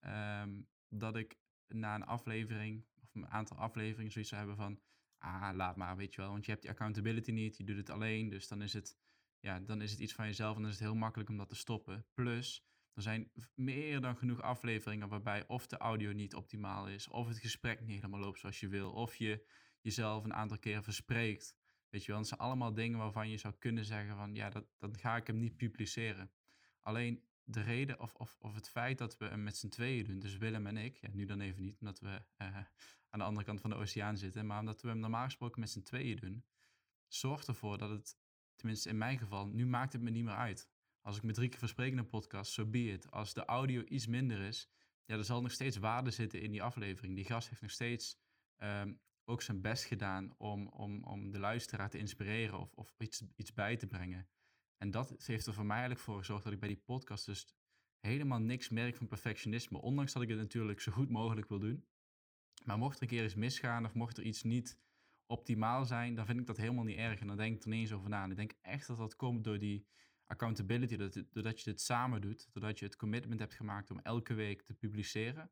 um, dat ik na een aflevering of een aantal afleveringen zoiets hebben van, ah, laat maar, weet je wel. Want je hebt die accountability niet, je doet het alleen, dus dan is het ja, dan is het iets van jezelf en dan is het heel makkelijk om dat te stoppen. Plus, er zijn meer dan genoeg afleveringen waarbij of de audio niet optimaal is, of het gesprek niet helemaal loopt zoals je wil, of je jezelf een aantal keren verspreekt. Weet je wel, dat zijn allemaal dingen waarvan je zou kunnen zeggen van ja, dat, dan ga ik hem niet publiceren. Alleen de reden of, of, of het feit dat we met z'n tweeën doen, dus Willem en ik, ja, nu dan even niet, omdat we uh, aan de andere kant van de oceaan zitten, maar omdat we hem normaal gesproken met z'n tweeën doen, zorgt ervoor dat het tenminste in mijn geval, nu maakt het me niet meer uit. Als ik me drie keer verspreek in een podcast, so be it. Als de audio iets minder is, ja, er zal nog steeds waarde zitten in die aflevering. Die gast heeft nog steeds um, ook zijn best gedaan om, om, om de luisteraar te inspireren of, of iets, iets bij te brengen. En dat heeft er voor mij eigenlijk voor gezorgd dat ik bij die podcast dus helemaal niks merk van perfectionisme. Ondanks dat ik het natuurlijk zo goed mogelijk wil doen. Maar mocht er een keer iets misgaan of mocht er iets niet optimaal zijn, dan vind ik dat helemaal niet erg. En dan denk ik er niet eens over na. En ik denk echt dat dat komt door die accountability, dat, doordat je dit samen doet, doordat je het commitment hebt gemaakt om elke week te publiceren.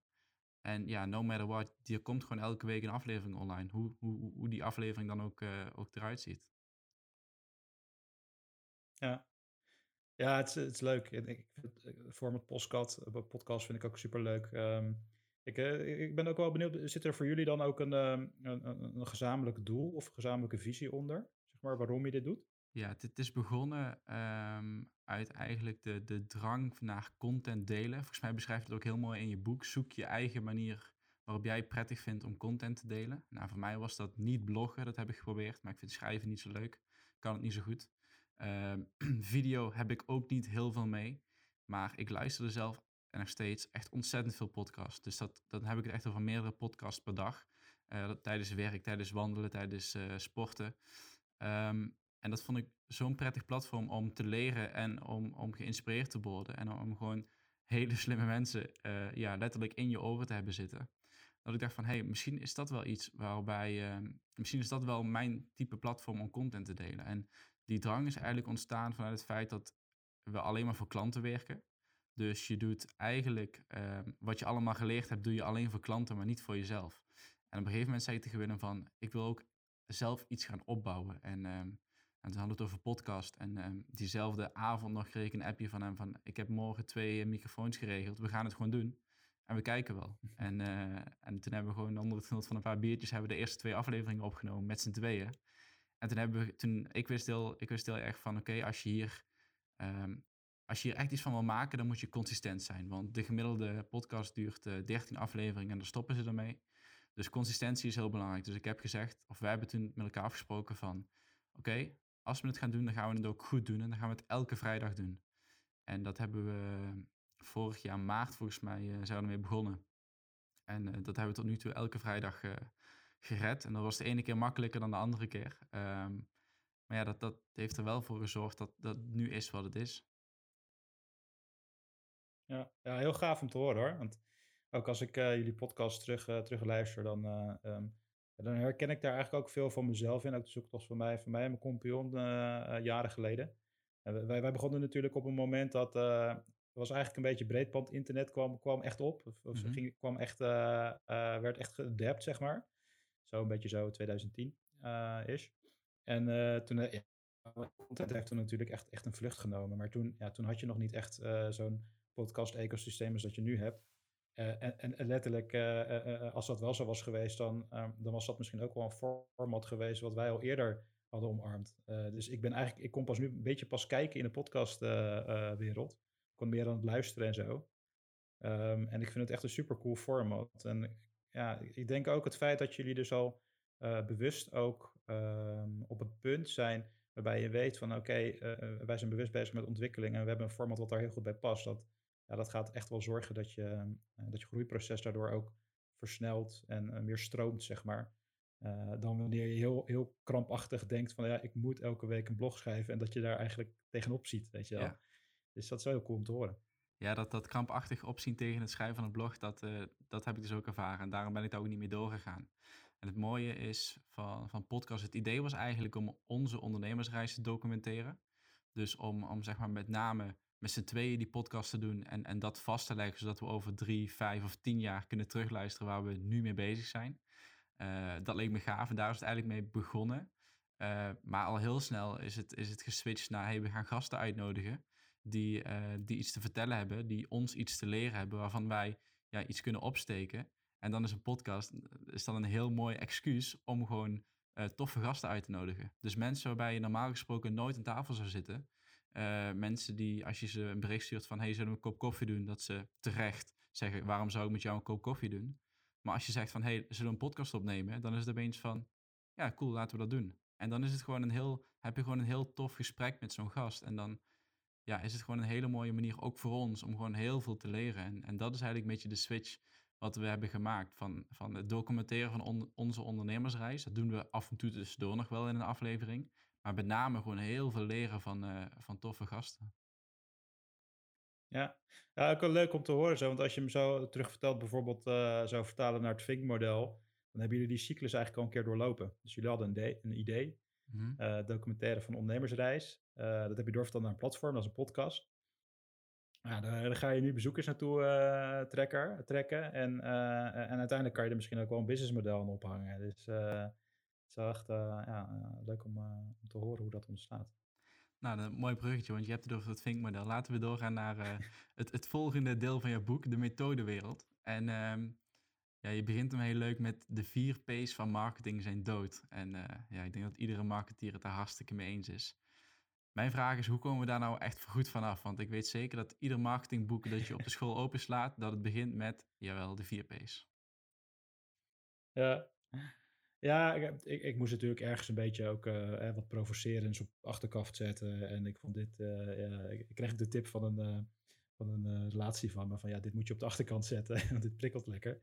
En ja, no matter what, er komt gewoon elke week een aflevering online. Hoe, hoe, hoe die aflevering dan ook, uh, ook eruit ziet. Ja, ja het, is, het is leuk. Ik, ik, format podcast, podcast vind ik ook super leuk. Um, ik, uh, ik ben ook wel benieuwd, zit er voor jullie dan ook een, uh, een, een, gezamenlijk doel of gezamenlijke visie onder? Zeg maar waarom je dit doet? Ja, het, is begonnen um, uit eigenlijk de, de drang naar content delen. Volgens mij beschrijft het ook heel mooi in je boek. Zoek je eigen manier waarop jij prettig vindt om content te delen. Nou, voor mij was dat niet bloggen, dat heb ik geprobeerd. Maar ik vind schrijven niet zo leuk. Kan het niet zo goed. Uh, video heb ik ook niet heel veel mee. Maar ik luisterde zelf en nog steeds echt ontzettend veel podcasts. Dus dat, dan heb ik het echt over meerdere podcasts per dag. Uh, tijdens werk, tijdens wandelen, tijdens uh, sporten. Um, en dat vond ik zo'n prettig platform om te leren en om, om geïnspireerd te worden. En om gewoon hele slimme mensen uh, ja, letterlijk in je oren te hebben zitten. Dat ik dacht van, hé, hey, misschien is dat wel iets waarbij... Ehm, misschien is dat wel mijn type platform om content te delen. En die drang is eigenlijk ontstaan vanuit het feit dat we alleen maar voor klanten werken. Dus je doet eigenlijk ehm, wat je allemaal geleerd hebt, doe je alleen voor klanten, maar niet voor jezelf. En op een gegeven moment zei ik tegen Willem van, ik wil ook zelf iets gaan opbouwen. En, um, en toen hadden we het over podcast. En um, diezelfde avond nog kreeg ik een appje van hem van, ik heb morgen twee microfoons geregeld, we gaan het gewoon doen. En we kijken wel. En, uh, en toen hebben we gewoon onder het genot van een paar biertjes hebben we de eerste twee afleveringen opgenomen met z'n tweeën. En toen hebben we, toen, ik wist heel, ik wist heel erg van, oké, als je hier um, als je hier echt iets van wil maken, dan moet je consistent zijn. Want de gemiddelde podcast duurt uh, eh, 13 afleveringen en dan stoppen ze ermee. Dus consistentie is heel belangrijk. Dus ik heb gezegd, of wij hebben toen met elkaar afgesproken van... Oké, als we het gaan doen, dan gaan we het ook goed doen. En dan gaan we het elke vrijdag doen. En dat hebben we vorig jaar maart volgens mij uh, zijn we ermee begonnen. En uh, dat hebben we tot nu toe elke vrijdag gered. En dat was de ene keer makkelijker dan de andere keer. Ehm, maar ja, dat, dat heeft er wel voor gezorgd dat dat nu is wat het is. Ja, ja heel gaaf om te horen hoor. Want ook als ik uh, jullie podcast terug, uh, terug luister, dan, uh, um, dan herken ik daar eigenlijk ook veel van mezelf in. Ook de zoektocht van mij, van mij en mijn compagnon jaren geleden. En wij, wij begonnen natuurlijk op een moment dat was eigenlijk een beetje breedband internet kwam, kwam echt op. Of, mm-hmm. ging, kwam echt, werd echt gedapt, zeg maar. Zo een beetje zo 2010 is. En toen, ja, content heeft toen natuurlijk echt, echt een vlucht genomen. Maar toen, ja, toen had je nog niet echt zo'n podcast-ecosysteem als dat je nu hebt. En, en, letterlijk, als dat wel zo was geweest, dan, ehm, dan was dat misschien ook wel een format geweest wat wij al eerder hadden omarmd. dus ik ben eigenlijk, ik kom pas nu een beetje pas kijken in de podcastwereld. ik kon meer aan het luisteren en zo. Um, en ik vind het echt een super cool format. En ja, ik denk ook het feit dat jullie dus al bewust ook um, op het punt zijn waarbij je weet van oké, wij zijn bewust bezig met ontwikkeling en we hebben een format wat daar heel goed bij past. Dat, ja, dat gaat echt wel zorgen dat je, uh, dat je groeiproces daardoor ook versnelt en meer stroomt, zeg maar. Dan wanneer je heel, heel krampachtig denkt van ja, ik moet elke week een blog schrijven en dat je daar eigenlijk tegenop ziet, weet je wel. Ja. Dus dat is wel heel cool om te horen. Ja, dat, dat krampachtig opzien tegen het schrijven van een blog, dat, dat heb ik dus ook ervaren. En daarom ben ik daar ook niet meer doorgegaan. En het mooie is van, van podcast, het idee was eigenlijk om onze ondernemersreis te documenteren. Dus om, om zeg maar met name met z'n tweeën die podcast te doen en, en dat vast te leggen, zodat we over drie, vijf of tien jaar kunnen terugluisteren waar we nu mee bezig zijn. Uh, dat leek me gaaf en daar is het eigenlijk mee begonnen. Uh, maar al heel snel is het, is het geswitcht naar, hey, we gaan gasten uitnodigen die, uh, die iets te vertellen hebben, die ons iets te leren hebben, waarvan wij ja, iets kunnen opsteken. En dan is een podcast is dan een heel mooi excuus om gewoon toffe gasten uit te nodigen. Dus mensen waarbij je normaal gesproken nooit aan tafel zou zitten, mensen die, als je ze een bericht stuurt van... hey, zullen we een kop koffie doen? Dat ze terecht zeggen, waarom zou ik met jou een kop koffie doen? Maar als je zegt van, hey, zullen we een podcast opnemen? Dan is het opeens van, ja, cool, laten we dat doen. En dan is het gewoon een heel, heb je gewoon een heel tof gesprek met zo'n gast. En dan ja, is het gewoon een hele mooie manier, ook voor ons, om gewoon heel veel te leren. En, en dat is eigenlijk een beetje de switch wat we hebben gemaakt. Van, van het documenteren van onze ondernemersreis. Dat doen we af en toe tussendoor nog wel in een aflevering. Maar met name gewoon heel veel leren van, uh, van toffe gasten. Ja. ja, ook wel leuk om te horen zo. Want als je hem zo terugvertelt, bijvoorbeeld uh, zou vertalen naar het Fink-model, dan hebben jullie die cyclus eigenlijk al een keer doorlopen. Dus jullie hadden een idee mm -hmm. uh, documentaire van ondernemersreis. Uh, dat heb je doorverteld naar een platform, dat is een podcast. Ja, daar, daar, ga je nu bezoekers naartoe uh, trekken, trekken. En, en uiteindelijk kan je er misschien ook wel een businessmodel aan ophangen. Dus is wel echt uh, ja, uh, leuk om, uh, om, te horen hoe dat ontstaat. Nou, een mooi bruggetje, want je hebt het over het vinkmodel. Laten we doorgaan naar het, het volgende deel van je boek, de methodewereld. En um, ja, je begint hem heel leuk met de vier P's van marketing zijn dood. En ja, ik denk dat iedere marketeer het daar hartstikke mee eens is. Mijn vraag is, hoe komen we daar nou echt goed vanaf? Want ik weet zeker dat ieder marketingboek dat je op de school openslaat, dat het begint met, jawel, de vier P's. Ja, ja, ik, ik, moest natuurlijk ergens een beetje ook uh, wat provocerends op achterkaft zetten. En ik vond dit, uh, ja, ik, kreeg de tip van een, van een relatie van me van ja, dit moet je op de achterkant zetten, want dit prikkelt lekker.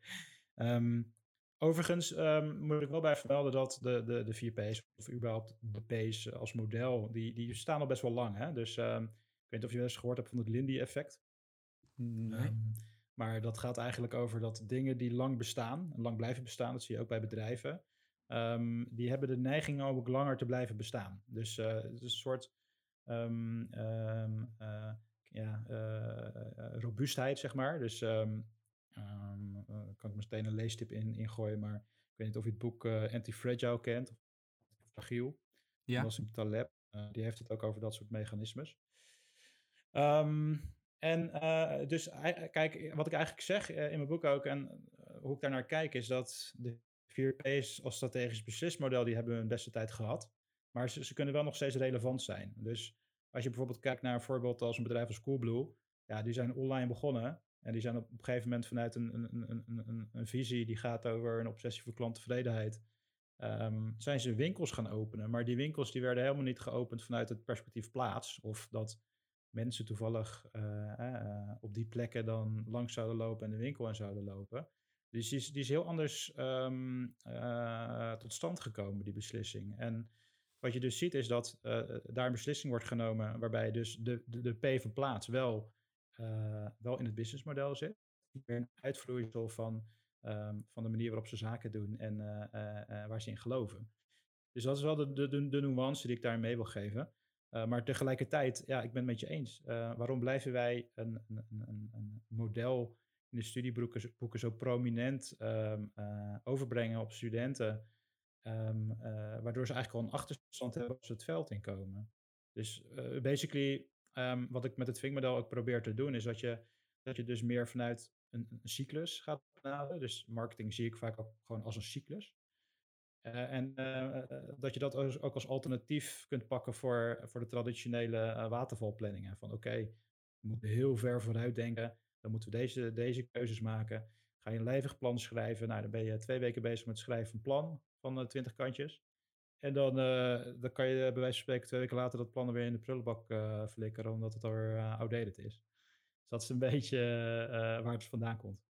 Um, overigens um, moet ik wel bij vermelden dat de, de, de 4 P's, of überhaupt de P's als model, die, die staan al best wel lang. Hè? Dus um, ik weet niet of je wel eens gehoord hebt van het Lindy-effect. Nee. maar dat gaat eigenlijk over dat dingen die lang bestaan, lang blijven bestaan, dat zie je ook bij bedrijven, um, die hebben de neiging om ook langer te blijven bestaan. Dus uh, het is een soort um, um, uh, ja, uh, robuustheid, zeg maar. Dus kan ik meteen een leestip in, ingooien, maar ik weet niet of je het boek Anti-Fragile kent, of Fragiel. Ja. Dat was een Taleb. die heeft het ook over dat soort mechanismes. en dus kijk, wat ik eigenlijk zeg in mijn boek ook en hoe ik daarnaar kijk, is dat de 4P's als strategisch beslismodel, die hebben hun beste tijd gehad. Maar ze, ze, kunnen wel nog steeds relevant zijn. Dus als je bijvoorbeeld kijkt naar een voorbeeld als een bedrijf als Coolblue, ja, die zijn online begonnen. En die zijn op een gegeven moment vanuit een, een, een, een, een visie die gaat over een obsessie voor klanttevredenheid. Um, zijn ze winkels gaan openen. Maar die winkels die werden helemaal niet geopend vanuit het perspectief plaats. Of dat mensen toevallig uh, uh, op die plekken dan langs zouden lopen en de winkel in zouden lopen. Dus die is, die is heel anders ehm, eh, tot stand gekomen, die beslissing. En wat je dus ziet is dat daar een beslissing wordt genomen waarbij dus de, de, de P van plaats wel, uh, wel in het businessmodel zit. Een uitvloeisel van, um, van de manier waarop ze zaken doen en waar ze in geloven. Dus dat is wel de, de, de, nuance die ik daar mee wil geven. maar tegelijkertijd, ja, ik ben het met je eens. waarom blijven wij een, een, een, een model in de studieboeken boeken zo prominent uh, overbrengen op studenten, uh, waardoor ze eigenlijk al een achterstand hebben als ze het veld inkomen. Dus basically, um, wat ik met het vinkmodel ook probeer te doen, is dat je, dat je dus meer vanuit een, een cyclus gaat benaderen. Dus marketing zie ik vaak ook gewoon als een cyclus. en dat je dat ook als alternatief kunt pakken voor, voor de traditionele watervalplanningen. Van oké, we moeten heel ver vooruit denken dan moeten we deze, deze keuzes maken. Ga je een lijvig plan schrijven. Nou, dan ben je twee weken bezig met het schrijven van een plan van uh, 20 kantjes. En dan, uh, dan kan je bij wijze van spreken twee weken later dat plan weer in de prullenbak uh, flikkeren, omdat het alweer uh, outdated is. Dus dat is een beetje waar het vandaan komt.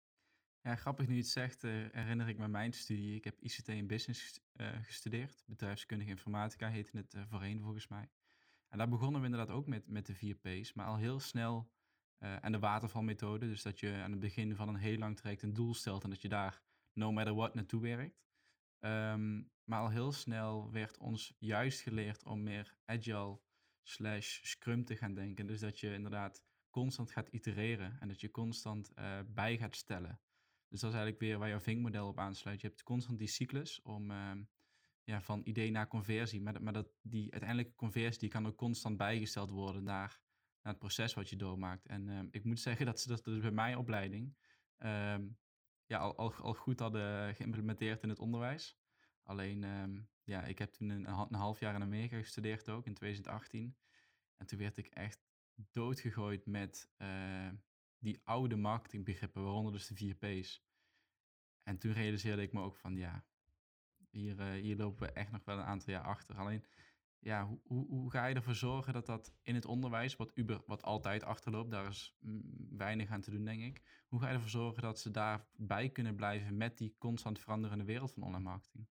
Ja, grappig nu je het zegt, herinner ik me mijn studie. Ik heb ICT en Business gestudeerd. Bedrijfskundige informatica heette het voorheen volgens mij. En daar begonnen we inderdaad ook met, met de vier P's. Maar al heel snel en de watervalmethode, dus dat je aan het begin van een heel lang traject een doel stelt en dat je daar no matter what naartoe werkt. Um, maar al heel snel werd ons juist geleerd om meer agile slash scrum te gaan denken. Dus dat je inderdaad constant gaat itereren en dat je constant uh, bij gaat stellen. Dus dat is eigenlijk weer waar jouw vinkmodel op aansluit. Je hebt constant die cyclus om uh, ja, van idee naar conversie. Maar, maar dat, die uiteindelijke conversie die kan ook constant bijgesteld worden naar naar het proces wat je doormaakt. En uh, ik moet zeggen dat ze dat dus bij mijn opleiding ja, al, al, al, goed hadden geïmplementeerd in het onderwijs. Alleen, uh, ja, ik heb toen een, half jaar in Amerika gestudeerd ook, in 2018. En toen werd ik echt doodgegooid met uh, die oude marketingbegrippen, waaronder dus de 4 P's. En toen realiseerde ik me ook van, ja, hier, uh, hier lopen we echt nog wel een aantal jaar achter. Alleen, ja, hoe, hoe, hoe, ga je ervoor zorgen dat dat in het onderwijs, wat, Uber, wat altijd achterloopt, daar is weinig aan te doen, denk ik. Hoe ga je ervoor zorgen dat ze daarbij kunnen blijven met die constant veranderende wereld van online marketing?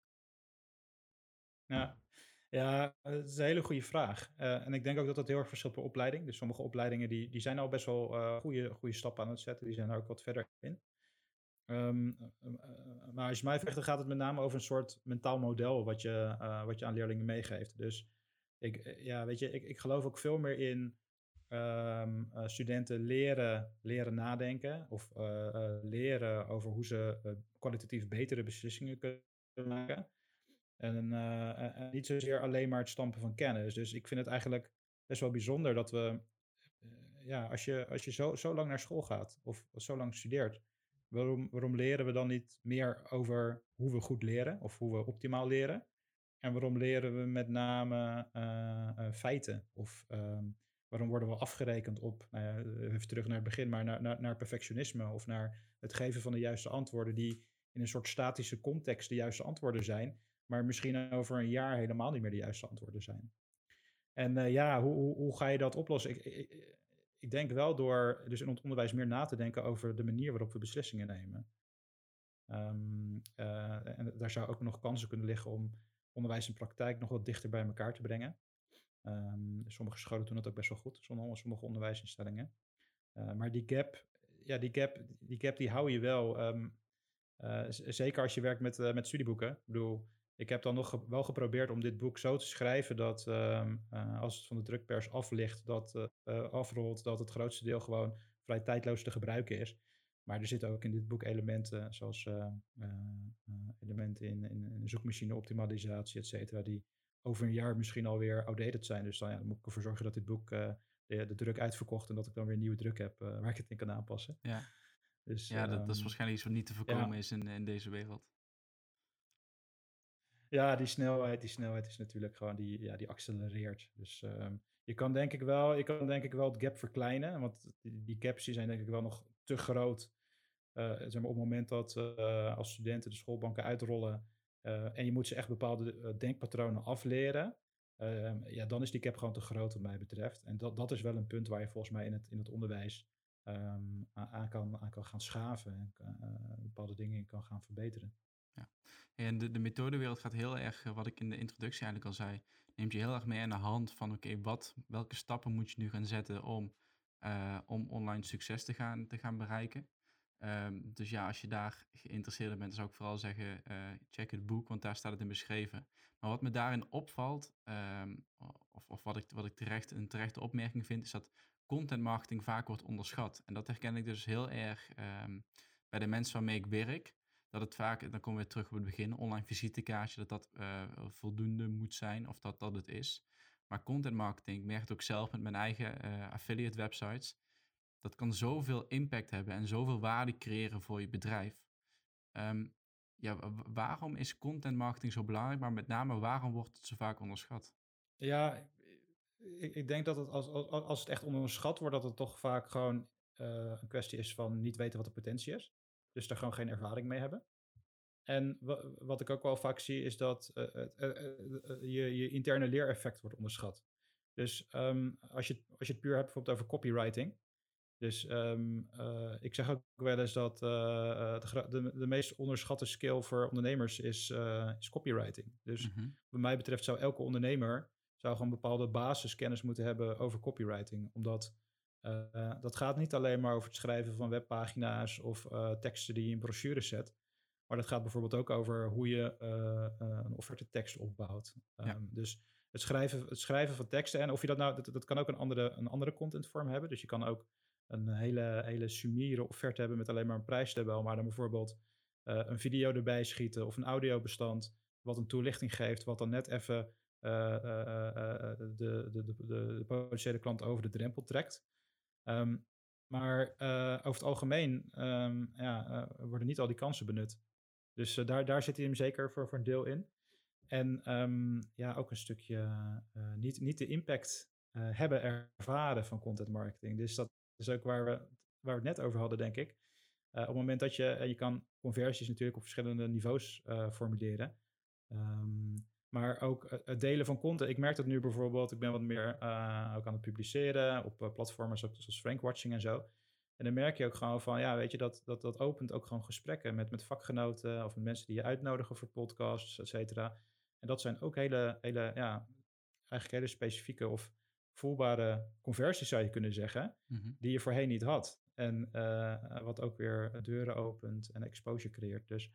Ja, ja dat is een hele goede vraag. Uh, en ik denk ook dat dat heel erg verschilt per opleiding. Dus sommige opleidingen die, die zijn al best wel uh, goede, goede stappen aan het zetten. Die zijn er ook wat verder in. Um, maar als je mij vraagt, dan gaat het met name over een soort mentaal model wat je, wat je aan leerlingen meegeeft. Dus ik, eh, ja, weet je, ik, ik geloof ook veel meer in um, uh, studenten leren, leren nadenken of uh, leren over hoe ze kwalitatief betere beslissingen kunnen maken. En, en, niet zozeer alleen maar het stampen van kennis. Dus ik vind het eigenlijk best wel bijzonder dat we, ja, als je, als je zo, zo lang naar school gaat of zo lang studeert, waarom, waarom leren we dan niet meer over hoe we goed leren of hoe we optimaal leren? En waarom leren we met name uh, uh, feiten? Of um, waarom worden we afgerekend op, nou even terug naar het begin, maar naar, naar, naar, perfectionisme of naar het geven van de juiste antwoorden die in een soort statische context de juiste antwoorden zijn, maar misschien over een jaar helemaal niet meer de juiste antwoorden zijn. En uh, ja, hoe, hoe, hoe, ga je dat oplossen? Ik, ik, denk wel door dus in het onderwijs meer na te denken over de manier waarop we beslissingen nemen. Um, en daar zou ook nog kansen kunnen liggen om onderwijs en praktijk nog wat dichter bij elkaar te brengen. Um, sommige scholen doen dat ook best wel goed, sommige onderwijsinstellingen. Uh, maar die gap, ja, die gap, die gap die hou je wel. Um, uh, zeker als je werkt met, uh, met studieboeken. Ik bedoel, ik heb dan nog wel geprobeerd om dit boek zo te schrijven dat um, als het van de drukpers af ligt, dat afrolt, dat het grootste deel gewoon vrij tijdloos te gebruiken is. Maar er zitten ook in dit boek elementen zoals uh, uh, elementen in, in, zoekmachine optimalisatie, et cetera, die over een jaar misschien alweer outdated zijn. Dus dan, ja, dan moet ik ervoor zorgen dat dit boek de, de, druk uitverkocht en dat ik dan weer een nieuwe druk heb waar ik het in kan aanpassen. Ja, dus, ja dat, um, dat, is waarschijnlijk iets wat niet te voorkomen ja. is in, in deze wereld. Ja, die snelheid, die snelheid is natuurlijk gewoon, die, ja, die accelereert. Dus um, je kan denk ik wel, je kan denk ik wel het gap verkleinen, want die, die gaps die zijn denk ik wel nog te groot. Uh, zeg maar op het moment dat uh, als studenten de schoolbanken uitrollen uh, en je moet ze echt bepaalde denkpatronen afleren, ehm, ja, dan is die cap gewoon te groot wat mij betreft. En dat, dat is wel een punt waar je volgens mij in het, in het onderwijs ehm, aan, kan, aan kan gaan schaven en bepaalde dingen kan gaan verbeteren. Ja. En de, de methodewereld gaat heel erg, wat ik in de introductie eigenlijk al zei, neemt je heel erg mee aan de hand van oké, wat welke stappen moet je nu gaan zetten om, om online succes te gaan, te gaan bereiken. Ehm, dus ja, als je daar geïnteresseerd in bent, zou ik vooral zeggen, uh, check het boek, want daar staat het in beschreven. Maar wat me daarin opvalt, ehm, of, of wat ik, wat ik terecht, een terechte opmerking vind, is dat content marketing vaak wordt onderschat. En dat herken ik dus heel erg ehm, bij de mensen waarmee ik werk. Dat het vaak, dan komen we terug op het begin, online visitekaartje, dat dat uh, voldoende moet zijn, of dat dat het is. Maar content marketing, ik merk het ook zelf met mijn eigen uh, affiliate websites dat kan zoveel impact hebben en zoveel waarde creëren voor je bedrijf. Ehm, ja, waarom is content marketing zo belangrijk, maar met name waarom wordt het zo vaak onderschat? Ja, ik, ik denk dat het als, als, het echt onderschat wordt, dat het toch vaak gewoon uh, een kwestie is van niet weten wat de potentie is. Dus daar gewoon geen ervaring mee hebben. En wat ik ook wel vaak zie, is dat uh, je, je interne leereffect wordt onderschat. Dus um, als, je, als je het puur hebt bijvoorbeeld over copywriting, dus um, uh, ik zeg ook wel eens dat uh, de, de, de, meest onderschatte skill voor ondernemers is, uh, is copywriting. Dus mm -hmm. wat mij betreft zou elke ondernemer zou gewoon bepaalde basiskennis moeten hebben over copywriting. Omdat dat gaat niet alleen maar over het schrijven van webpagina's of teksten die je in brochures zet. Maar dat gaat bijvoorbeeld ook over hoe je een offerte tekst opbouwt. Um, ja. Dus het schrijven, het schrijven van teksten en of je dat nou, dat, dat kan ook een andere, een andere contentvorm hebben. Dus je kan ook een hele, hele sumiere offerte hebben met alleen maar een prijstabel, maar dan bijvoorbeeld uh, een video erbij schieten of een audiobestand, wat een toelichting geeft, wat dan net even uh, de, de, de, de, potentiële klant over de drempel trekt. Um, maar over het algemeen um, ja, worden niet al die kansen benut. Dus daar, daar zit hij hem zeker voor, voor een deel in. En um, ja, ook een stukje niet, niet de impact hebben ervaren van content marketing. Dus dat is ook waar we, waar we het net over hadden, denk ik. Op het moment dat je, je kan conversies natuurlijk op verschillende niveaus formuleren. Um, maar ook het delen van content. Ik merk dat nu bijvoorbeeld, ik ben wat meer ook aan het publiceren op platformen zoals Frankwatching en zo. En dan merk je ook gewoon van, ja, weet je, dat, dat, dat opent ook gewoon gesprekken met, met vakgenoten of met mensen die je uitnodigen voor podcasts, et cetera. En dat zijn ook hele, hele, ja, eigenlijk hele specifieke of voelbare conversies zou je kunnen zeggen, mhm. die je voorheen niet had. En uh, wat ook weer deuren opent en exposure creëert. Dus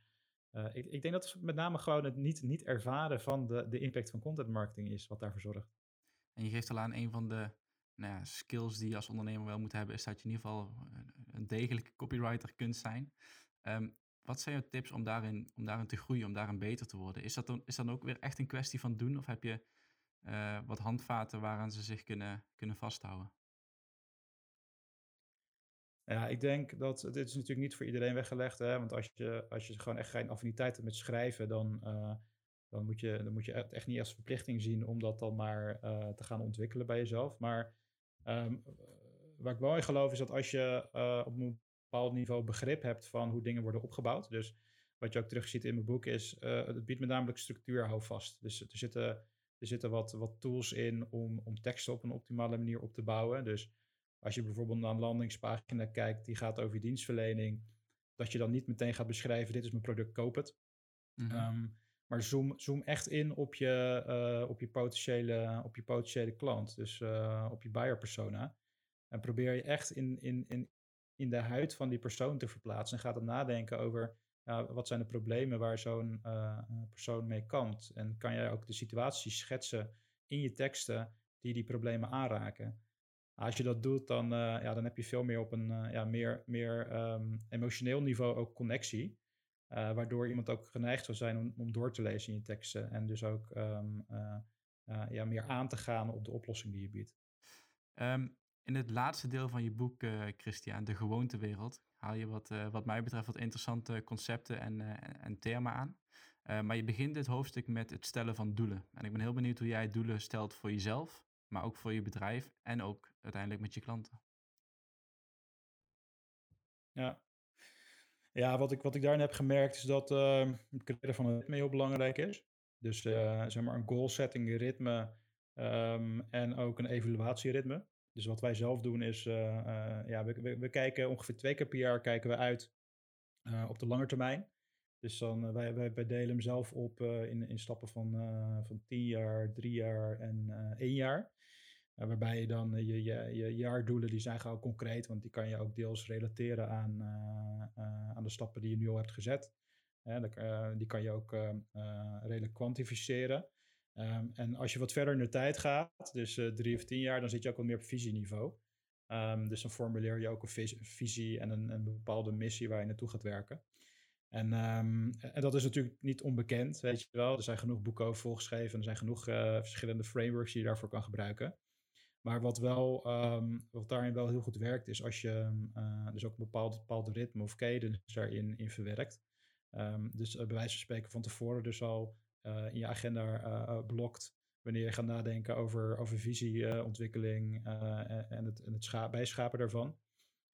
uh, ik, ik, denk dat het met name gewoon het niet, niet ervaren van de, de impact van content marketing is wat daarvoor zorgt. En je geeft al aan een van de nou skills die je als ondernemer wel moet hebben, is dat je in ieder geval een degelijke copywriter kunt zijn. Um, wat zijn jouw tips om daarin, om daarin te groeien, om daarin beter te worden? Is dat, dan, is dan ook weer echt een kwestie van doen? Of heb je uh, wat handvaten waaraan ze zich kunnen, kunnen vasthouden? Ja, ik denk dat dit is natuurlijk niet voor iedereen weggelegd. Hè? Want als je, als je gewoon echt geen affiniteit hebt met schrijven, dan, uh, dan, moet je, dan moet je echt niet als verplichting zien om dat dan maar te gaan ontwikkelen bij jezelf. Maar um, waar ik wel in geloof is dat als je op een bepaald niveau begrip hebt van hoe dingen worden opgebouwd. Dus wat je ook terugziet in mijn boek is, het biedt me namelijk structuur, hou vast. Dus er zitten er zitten wat, wat tools in om, om teksten op een optimale manier op te bouwen. Dus als je bijvoorbeeld naar een landingspagina kijkt die gaat over dienstverlening, dat je dan niet meteen gaat beschrijven: dit is mijn product, koop het. Mm -hmm. Maar zoom, zoom echt in op je, uh, op je, potentiële, op je potentiële klant, dus uh, op je buyer persona. En probeer je echt in, in, in, in de huid van die persoon te verplaatsen. En ga dan nadenken over ja, wat zijn de problemen waar zo'n uh, persoon mee kampt? En kan jij ook de situaties schetsen in je teksten die die problemen aanraken? Als je dat doet, dan, ja, dan heb je veel meer op een ja, meer, meer um, emotioneel niveau ook connectie. Waardoor iemand ook geneigd zou zijn om, om door te lezen in je teksten. En dus ook um, ja, meer aan te gaan op de oplossing die je biedt. Um, in het laatste deel van je boek, Christian, De Gewoontewereld, haal je wat, wat mij betreft wat interessante concepten en, en termen aan. Uh, maar je begint dit hoofdstuk met het stellen van doelen. En ik ben heel benieuwd hoe jij doelen stelt voor jezelf, maar ook voor je bedrijf en ook uiteindelijk met je klanten. Ja, ja wat, ik, wat ik daarin heb gemerkt is dat het creëren van een ritme heel belangrijk is. Dus zeg maar een goal setting ritme um, en ook een evaluatieritme. dus wat wij zelf doen is, ja, we, we, we, kijken ongeveer twee keer per jaar kijken we uit op de lange termijn. Dus dan, wij, wij, wij delen hem zelf op in, in stappen van, van tien jaar, drie jaar en één jaar. Waarbij je dan je, je, je jaardoelen, die zijn gewoon concreet, want die kan je ook deels relateren aan, aan de stappen die je nu al hebt gezet. die kan je ook redelijk kwantificeren. Ehm, en als je wat verder in de tijd gaat, dus drie of tien jaar, dan zit je ook wat meer op visieniveau. Um, dus dan formuleer je ook een visie en een, een, bepaalde missie waar je naartoe gaat werken. En, um, en dat is natuurlijk niet onbekend, weet je wel. Er zijn genoeg boeken over volgeschreven, er zijn genoeg verschillende frameworks die je daarvoor kan gebruiken. Maar wat, wel, wat daarin wel heel goed werkt, is als je uh, dus ook een bepaald, bepaald ritme of cadence daarin in verwerkt. dus bij wijze van spreken van tevoren dus al eh, in je agenda eh, eh, blokt. Wanneer je gaat nadenken over, over visieontwikkeling en het, en het bijschapen daarvan.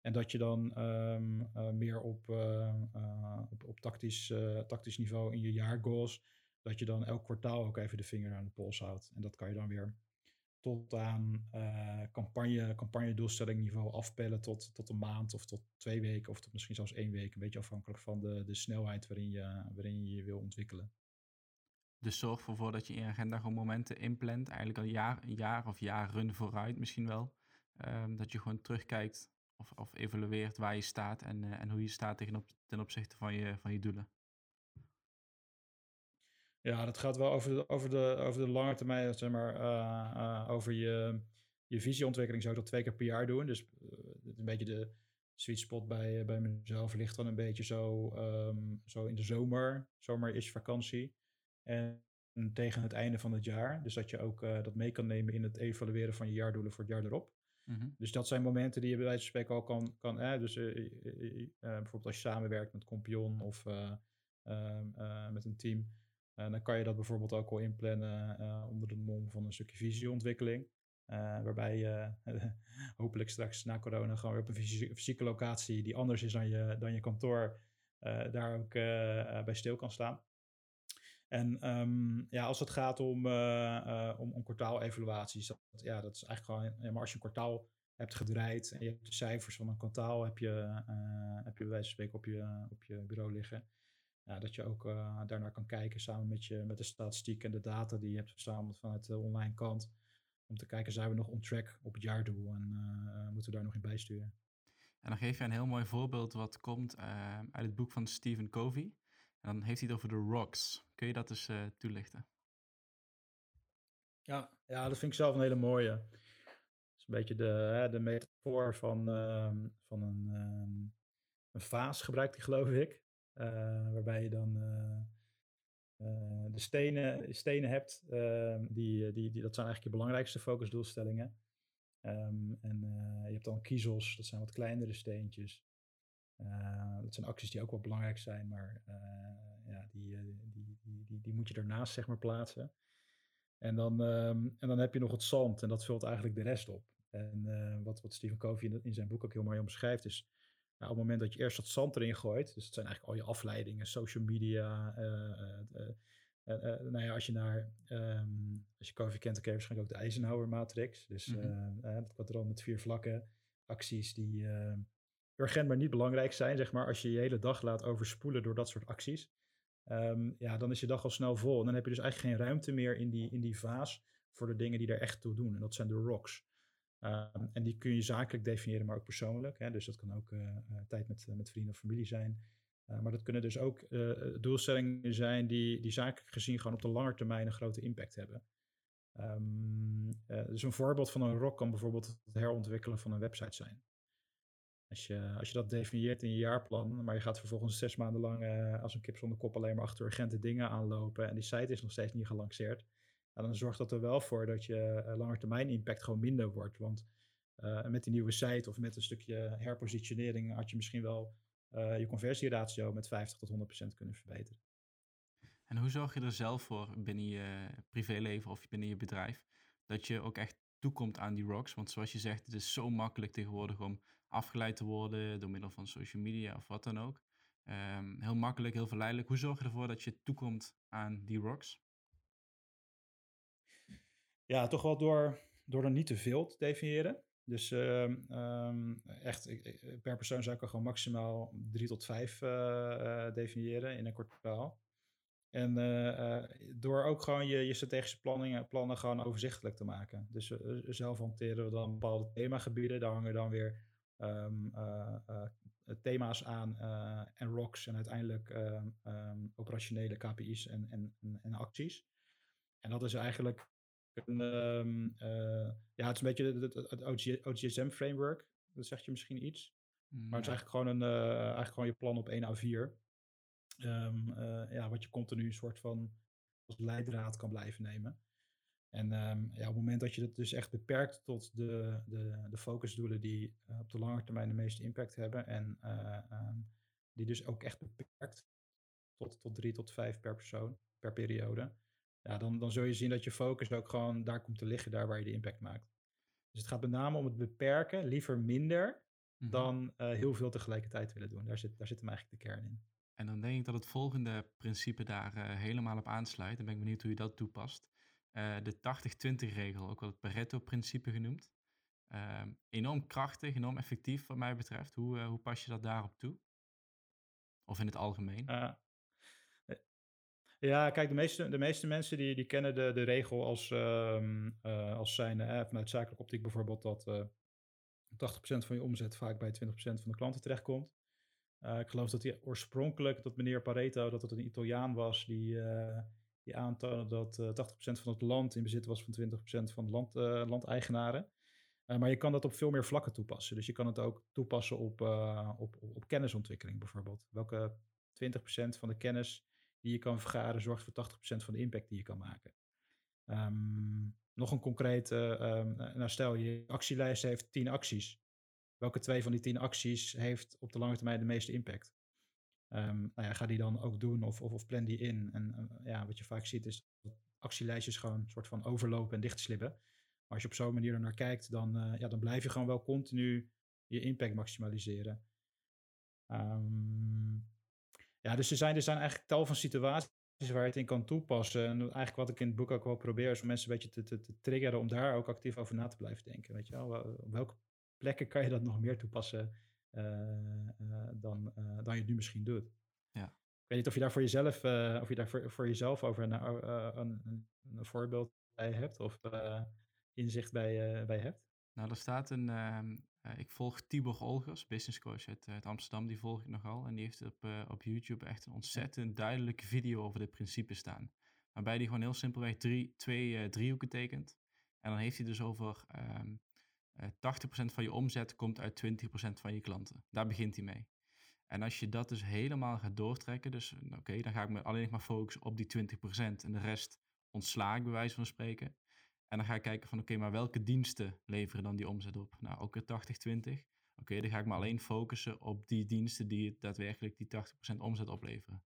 En dat je dan ehm, meer op, op, op tactisch, tactisch niveau in je jaargoals, dat je dan elk kwartaal ook even de vinger aan de pols houdt. En dat kan je dan weer tot aan uh, campagne, campagne doelstelling niveau afpellen tot, tot een maand of tot twee weken of tot misschien zelfs één week. Een beetje afhankelijk van de, de snelheid waarin je, waarin je je wil ontwikkelen. Dus zorg ervoor dat je in je agenda gewoon momenten inplant. Eigenlijk al een jaar, een jaar of vooruit misschien wel. Um, dat je gewoon terugkijkt of, of evalueert waar je staat en, uh, en hoe je staat ten, ten opzichte van je, van je doelen. Ja, dat gaat wel over de, over de, over de lange termijn, zeg maar, uh, uh, over je, je visieontwikkeling zou ik dat twee keer per jaar doen. Dus een beetje de sweet spot bij, bij mezelf ligt dan een beetje zo, um, zo in de zomer. Zomer is vakantie. En tegen het einde van het jaar. Dus dat je ook dat mee kan nemen in het evalueren van je jaardoelen voor het jaar erop. Mm-hmm. Dus dat zijn momenten die je bij wijze van spreken al kan. kan eh, dus bijvoorbeeld als je samenwerkt met Compion of ehm, met een team. Dan kan je dat bijvoorbeeld ook al inplannen onder de mom van een stukje visieontwikkeling. waarbij je hopelijk straks na corona gewoon weer op een fysieke locatie die anders is dan je, dan je kantoor, daar ook bij stil kan staan. En um, ja, als het gaat om, om, om kwartaalevaluaties, dat, ja, dat is eigenlijk gewoon, maar als je een kwartaal hebt gedraaid en je hebt de cijfers van een kwartaal, heb je, heb je bij wijze van spreken op je, op je bureau liggen. Ja, dat je ook daarnaar kan kijken samen met, je, met de statistiek en de data die je hebt verzameld vanuit de online kant. Om te kijken, zijn we nog on track op het jaardoel en moeten we daar nog in bijsturen. En dan geef je een heel mooi voorbeeld wat komt uit het boek van Stephen Covey. En dan heeft hij het over de rocks. Kun je dat eens uh, toelichten? Ja, ja, dat vind ik zelf een hele mooie. Dat is een beetje de, hè, de metafoor van, uh, van een, uh, een vaas, gebruikt hij geloof ik. Uh, waarbij je dan uh, de stenen, stenen hebt. Ehm, die, die, die, dat zijn eigenlijk je belangrijkste focusdoelstellingen. Um, en je hebt dan kiezels, dat zijn wat kleinere steentjes. Dat zijn acties die ook wel belangrijk zijn, maar ja, die, die, die, die, die, moet je daarnaast zeg maar plaatsen. En dan, um, en dan heb je nog het zand en dat vult eigenlijk de rest op. En wat, wat Stephen Covey in, in, zijn boek ook heel mooi omschrijft is, nou, op het moment dat je eerst dat zand erin gooit, dus het zijn eigenlijk al je afleidingen, social media, nou ja, als je naar, um, als je Covey kent, dan ken je waarschijnlijk ook de Eisenhower matrix. Dus mm -hmm. dat quadrat met vier vlakken, acties die ehm, urgent maar niet belangrijk zijn, zeg maar, als je je hele dag laat overspoelen door dat soort acties. Um, ja, dan is je dag al snel vol. En dan heb je dus eigenlijk geen ruimte meer in die, in die vaas voor de dingen die er echt toe doen. En dat zijn de rocks. Um, en die kun je zakelijk definiëren, maar ook persoonlijk. Hè? Dus dat kan ook uh, uh, tijd met, uh, met vrienden of familie zijn. maar dat kunnen dus ook doelstellingen zijn die, die zakelijk gezien gewoon op de lange termijn een grote impact hebben. Um, dus een voorbeeld van een rock kan bijvoorbeeld het herontwikkelen van een website zijn. Als je, als je dat definieert in je jaarplan, maar je gaat vervolgens zes maanden lang als een kip zonder kop alleen maar achter urgente dingen aanlopen en die site is nog steeds niet gelanceerd, dan zorgt dat er wel voor dat je uh, langetermijn impact gewoon minder wordt. Want uh, met die nieuwe site of met een stukje herpositionering had je misschien wel je conversieratio met 50 tot 100% kunnen verbeteren. En hoe zorg je er zelf voor binnen je privéleven of binnen je bedrijf dat je ook echt toekomt aan die rocks? Want zoals je zegt, het is zo makkelijk tegenwoordig om afgeleid te worden door middel van social media of wat dan ook. Um, heel makkelijk, heel verleidelijk. Hoe zorg je ervoor dat je toekomt aan die rocks? Ja, toch wel door, door er niet te veel te definiëren. Dus ehm, ehm, echt, per persoon zou ik er gewoon maximaal drie tot vijf definiëren in een kwartaal. En door ook gewoon je, je strategische planningen, plannen gewoon overzichtelijk te maken. Dus zelf hanteren we dan bepaalde themagebieden. Daar hangen dan weer um, thema's aan en rocks en uiteindelijk operationele KPI's en, en, en, acties. En dat is eigenlijk een, ja, het is een beetje het, het OGSM-framework. Dat zegt je misschien iets. Maar het is eigenlijk gewoon, een, eigenlijk gewoon je plan op 1 A4. ja, wat je continu een soort van als leidraad kan blijven nemen. En um, ja, op het moment dat je het dus echt beperkt tot de, de, de focusdoelen die uh, op de lange termijn de meeste impact hebben en uh, um, die dus ook echt beperkt tot, tot drie tot vijf per persoon, per periode, ja, dan, dan zul je zien dat je focus ook gewoon daar komt te liggen, daar waar je de impact maakt. Dus het gaat met name om het beperken, liever minder mm-hmm. dan uh, heel veel tegelijkertijd willen doen. Daar zit, daar zit hem eigenlijk de kern in. En dan denk ik dat het volgende principe daar helemaal op aansluit. Dan ben ik benieuwd hoe je dat toepast. Uh, de 80-20 regel, ook wel het Pareto-principe genoemd. Uh, enorm krachtig, enorm effectief wat mij betreft. Hoe, hoe pas je dat daarop toe? Of in het algemeen? Eh, ja, kijk, de meeste, de meeste mensen die, die kennen de, de regel als, uh, als zijn vanuit zakelijke optiek bijvoorbeeld dat 80% van je omzet vaak bij 20% van de klanten terechtkomt. ik geloof dat hij oorspronkelijk, dat meneer Pareto, dat het een Italiaan was die die aantonen dat 80% eh, van het land in bezit was van 20% van de land, uh, landeigenaren. Uh, maar je kan dat op veel meer vlakken toepassen. Dus je kan het ook toepassen op, op, op kennisontwikkeling bijvoorbeeld. Welke 20% van de kennis die je kan vergaren zorgt voor 80% van de impact die je kan maken. Um, nog een concrete, um, nou stel je actielijst heeft 10 acties. Welke twee van die 10 acties heeft op de lange termijn de meeste impact? Um, nou ja, ga die dan ook doen of, of, of plan die in. En uh, ja, wat je vaak ziet is dat actielijstjes gewoon een soort van overlopen en dichtslippen. Maar als je op zo'n manier er naar kijkt, dan, uh, ja, dan blijf je gewoon wel continu je impact maximaliseren. Um, ja, dus er zijn, er zijn eigenlijk tal van situaties waar je het in kan toepassen. En eigenlijk wat ik in het boek ook wel probeer, is om mensen een beetje te, te, te triggeren om daar ook actief over na te blijven denken. Weet je wel, op welke plekken kan je dat nog meer toepassen eh, eh, dan, eh, dan je het nu misschien doet. Ja. Ik weet niet of je daar voor jezelf, of je daar voor, voor jezelf over een, een, een, een voorbeeld bij hebt of inzicht bij, bij hebt. Nou, er staat een. Uh, ik volg Tibor Olgers, business coach uit, uit, Amsterdam, die volg ik nogal. En die heeft op, uh, op YouTube echt een ontzettend duidelijke video over dit principe staan. Waarbij hij gewoon heel simpelweg drie, twee driehoeken tekent. En dan heeft hij dus over um, 80% eh, van je omzet komt uit 20% van je klanten. Daar begint hij mee. En als je dat dus helemaal gaat doortrekken, dus oké, dan ga ik me alleen maar focussen op die 20% en de rest ontsla ik bij wijze van spreken. En dan ga ik kijken van oké, maar welke diensten leveren dan die omzet op? Nou, ook weer 80-20. Oké, dan ga ik me alleen focussen op die diensten die daadwerkelijk die 80% omzet opleveren.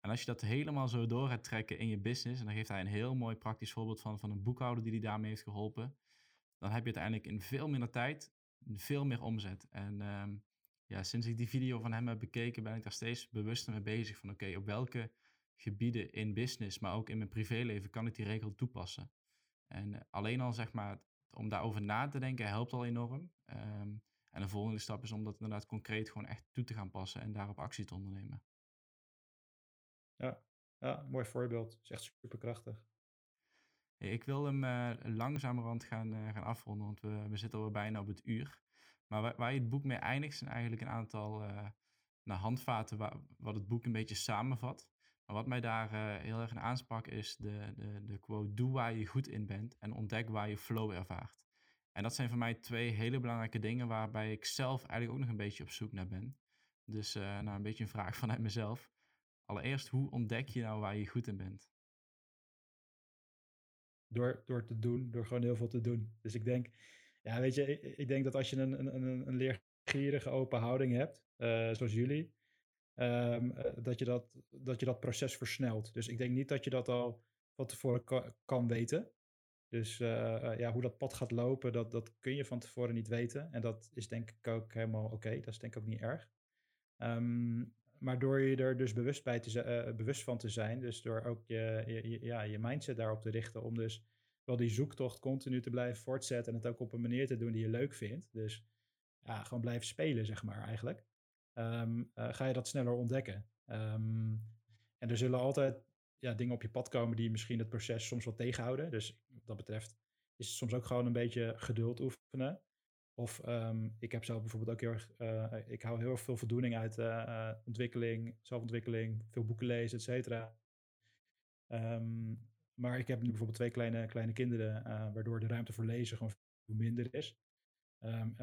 En als je dat helemaal zo door gaat trekken in je business, en dan geeft hij een heel mooi praktisch voorbeeld van, van een boekhouder die hij daarmee heeft geholpen dan heb je uiteindelijk in veel minder tijd veel meer omzet. En um, ja, sinds ik die video van hem heb bekeken, ben ik daar steeds bewuster mee bezig van oké, op welke gebieden in business, maar ook in mijn privéleven kan ik die regel toepassen. En eh, alleen al zeg maar, om daarover na te denken helpt al enorm. Um, en de volgende stap is om dat inderdaad concreet gewoon echt toe te gaan passen en daarop actie te ondernemen. Ja, ja mooi voorbeeld. Het is echt superkrachtig. Ik wil hem uh, langzamerhand gaan, uh, gaan afronden, want we, we zitten al bijna op het uur. Maar waar, waar je het boek mee eindigt, zijn eigenlijk een aantal uh, handvaten waar, wat het boek een beetje samenvat. Maar wat mij daar heel erg in aansprak is de, de, de quote, doe waar je goed in bent en ontdek waar je flow ervaart. En dat zijn voor mij twee hele belangrijke dingen waarbij ik zelf eigenlijk ook nog een beetje op zoek naar ben. Dus nou, een beetje een vraag vanuit mezelf. Allereerst, hoe ontdek je nou waar je goed in bent? door, door te doen, door gewoon heel veel te doen. Dus ik denk, ja, weet je, ik, denk dat als je een, een, een, een leergierige open houding hebt, uh, zoals jullie, um, dat, je dat, dat je dat proces versnelt. Dus ik denk niet dat je dat al van tevoren kan, weten. Dus uh, ja, hoe dat pad gaat lopen, dat, dat kun je van tevoren niet weten. En dat is denk ik ook helemaal oké. Dat is denk ik ook niet erg. Um, maar door je er dus bewust, bij te, bewust van te zijn, dus door ook je, je, ja, je mindset daarop te richten om dus wel die zoektocht continu te blijven voortzetten en het ook op een manier te doen die je leuk vindt. Dus ja, gewoon blijven spelen, zeg maar, eigenlijk. Ehm, ga je dat sneller ontdekken. Ehm, en er zullen altijd ja, dingen op je pad komen die misschien het proces soms wat tegenhouden. Dus wat dat betreft is het soms ook gewoon een beetje geduld oefenen. Of ehm, ik heb zelf bijvoorbeeld ook heel erg, uh, ik hou heel erg veel voldoening uit uh, ontwikkeling, zelfontwikkeling, veel boeken lezen, et cetera. Maar ik heb nu bijvoorbeeld twee kleine, kleine kinderen, waardoor de ruimte voor lezen gewoon veel minder is. Um,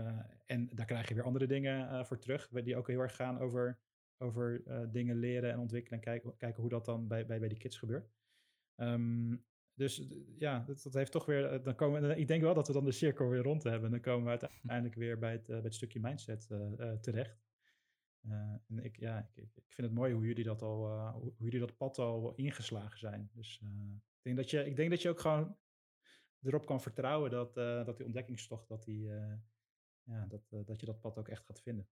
en daar krijg je weer andere dingen voor terug, die ook heel erg gaan over, over dingen leren en ontwikkelen en kijken, kijken hoe dat dan bij, bij, bij die kids gebeurt. Um, dus ja, dat, dat, heeft toch weer. Eh, dan komen, ik denk wel dat we dan de cirkel weer rond hebben. Dan komen we uiteindelijk weer bij het, bij het stukje mindset terecht. en ik, ja, ik, ik, vind het mooi hoe jullie dat al, hoe, jullie dat pad al ingeslagen zijn. Dus ik, denk dat je, ik denk dat je ook gewoon erop kan vertrouwen dat, dat die ontdekkingstocht, dat, die, ja, dat, dat je dat pad ook echt gaat vinden.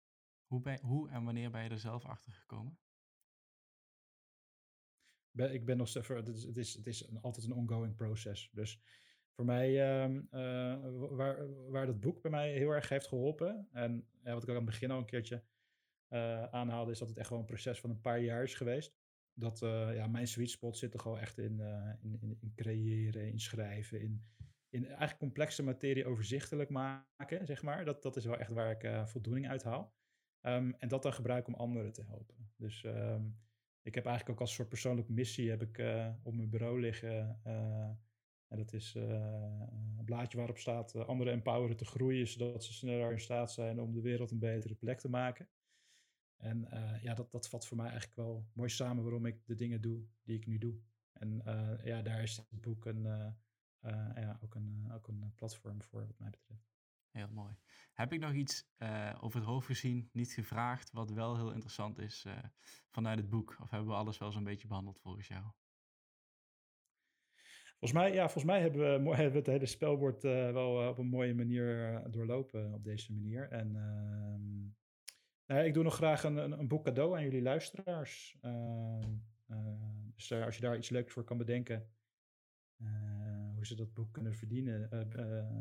Hoe, ben, hoe en wanneer ben je er zelf achter gekomen? ik ben nog steeds, het is, het is, het is een, altijd een ongoing proces. Dus voor mij, um, uh, waar, waar dat boek bij mij heel erg heeft geholpen, en ja, wat ik ook aan het begin al een keertje uh, aanhaalde, is dat het echt wel een proces van een paar jaar is geweest. Dat uh, ja, mijn sweet spot zit er gewoon echt in, in, in, in, creëren, in schrijven, in, in eigenlijk complexe materie overzichtelijk maken, zeg maar. Dat, dat is wel echt waar ik voldoening uit haal. Um, en dat dan gebruiken om anderen te helpen. Dus um, ik heb eigenlijk ook als soort persoonlijke missie heb ik, uh, op mijn bureau liggen. Uh, en dat is een blaadje waarop staat anderen empoweren te groeien, zodat ze sneller in staat zijn om de wereld een betere plek te maken. En ja, dat, dat vat voor mij eigenlijk wel mooi samen waarom ik de dingen doe die ik nu doe. En ja, daar is het boek een, ja, ook, een, ook een platform voor, wat mij betreft. Heel mooi. Heb ik nog iets over het hoofd gezien, niet gevraagd, wat wel heel interessant is vanuit het boek? Of hebben we alles wel zo'n beetje behandeld volgens jou? Volgens mij, ja, volgens mij hebben we, hebben we het hele spelbord uh, wel op een mooie manier doorlopen op deze manier. En ehm, nou, ik doe nog graag een, een, een, boek cadeau aan jullie luisteraars. Ehm, dus als je daar iets leuks voor kan bedenken, hoe ze dat boek kunnen verdienen,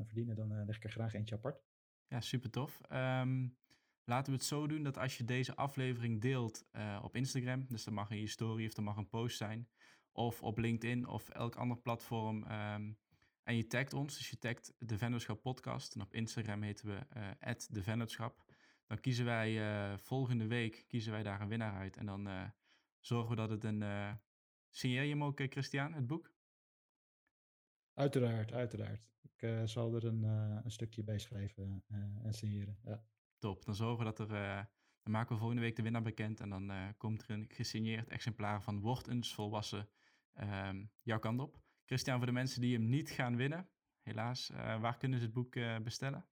verdienen dan leg ik er graag eentje apart. Ja, super tof. Um, laten we het zo doen dat als je deze aflevering deelt op Instagram, dus dat mag een story of dat mag een post zijn, of op LinkedIn of elk ander platform, um, en je tagt ons, dus je tagt de Vennootschap Podcast, en op Instagram heten we uh, de Vennootschap, dan kiezen wij volgende week kiezen wij daar een winnaar uit en dan zorgen we dat het een... signeer je hem ook, Christian, het boek? Uiteraard, uiteraard. Ik uh, zal er een, uh, een stukje bij schrijven uh, en signeren. Ja. Top, dan zorgen we dat er. dan maken we volgende week de winnaar bekend. En dan komt er een gesigneerd exemplaar van Word eens volwassen um, jouw kant op. Christian, voor de mensen die hem niet gaan winnen, helaas, waar kunnen ze het boek bestellen?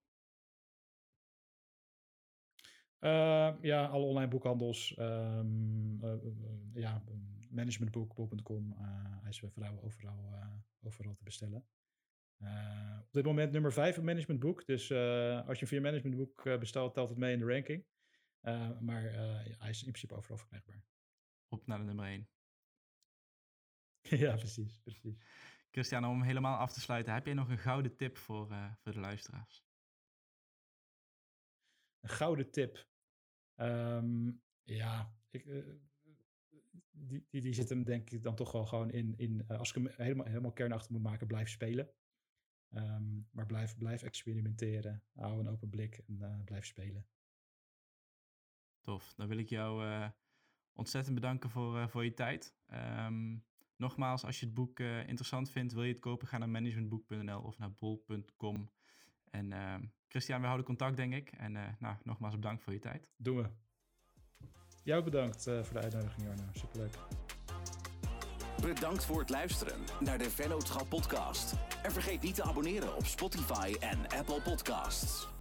ja, alle online boekhandels. Um, ja, managementboek.com. hij is bij vrouwen overal, overal te bestellen. Uh, op dit moment nummer 5 op managementboek. Dus als je via managementboek bestelt, telt het mee in de ranking. maar hij is in principe overal verkrijgbaar. Op naar de nummer 1. ja, precies, precies. Christian, om helemaal af te sluiten, heb jij nog een gouden tip voor, voor de luisteraars? Een gouden tip? Um, ja, ik, die, die, die zit hem denk ik dan toch wel gewoon in, in als ik hem helemaal, helemaal kernachtig moet maken, blijf spelen. Um, maar blijf, blijf experimenteren. Hou een open blik en uh, blijf spelen. Tof. Dan wil ik jou uh, ontzettend bedanken voor, uh, voor je tijd. Um, nogmaals, als je het boek interessant vindt, wil je het kopen, ga naar managementboek.nl of naar bol.com. En ehm, Christian, we houden contact, denk ik. En nou, nogmaals bedankt voor je tijd. Doen we. Jou bedankt voor de uitnodiging, Jarno. Superleuk. Bedankt voor het luisteren naar de Vennootschap podcast. En vergeet niet te abonneren op Spotify en Apple Podcasts.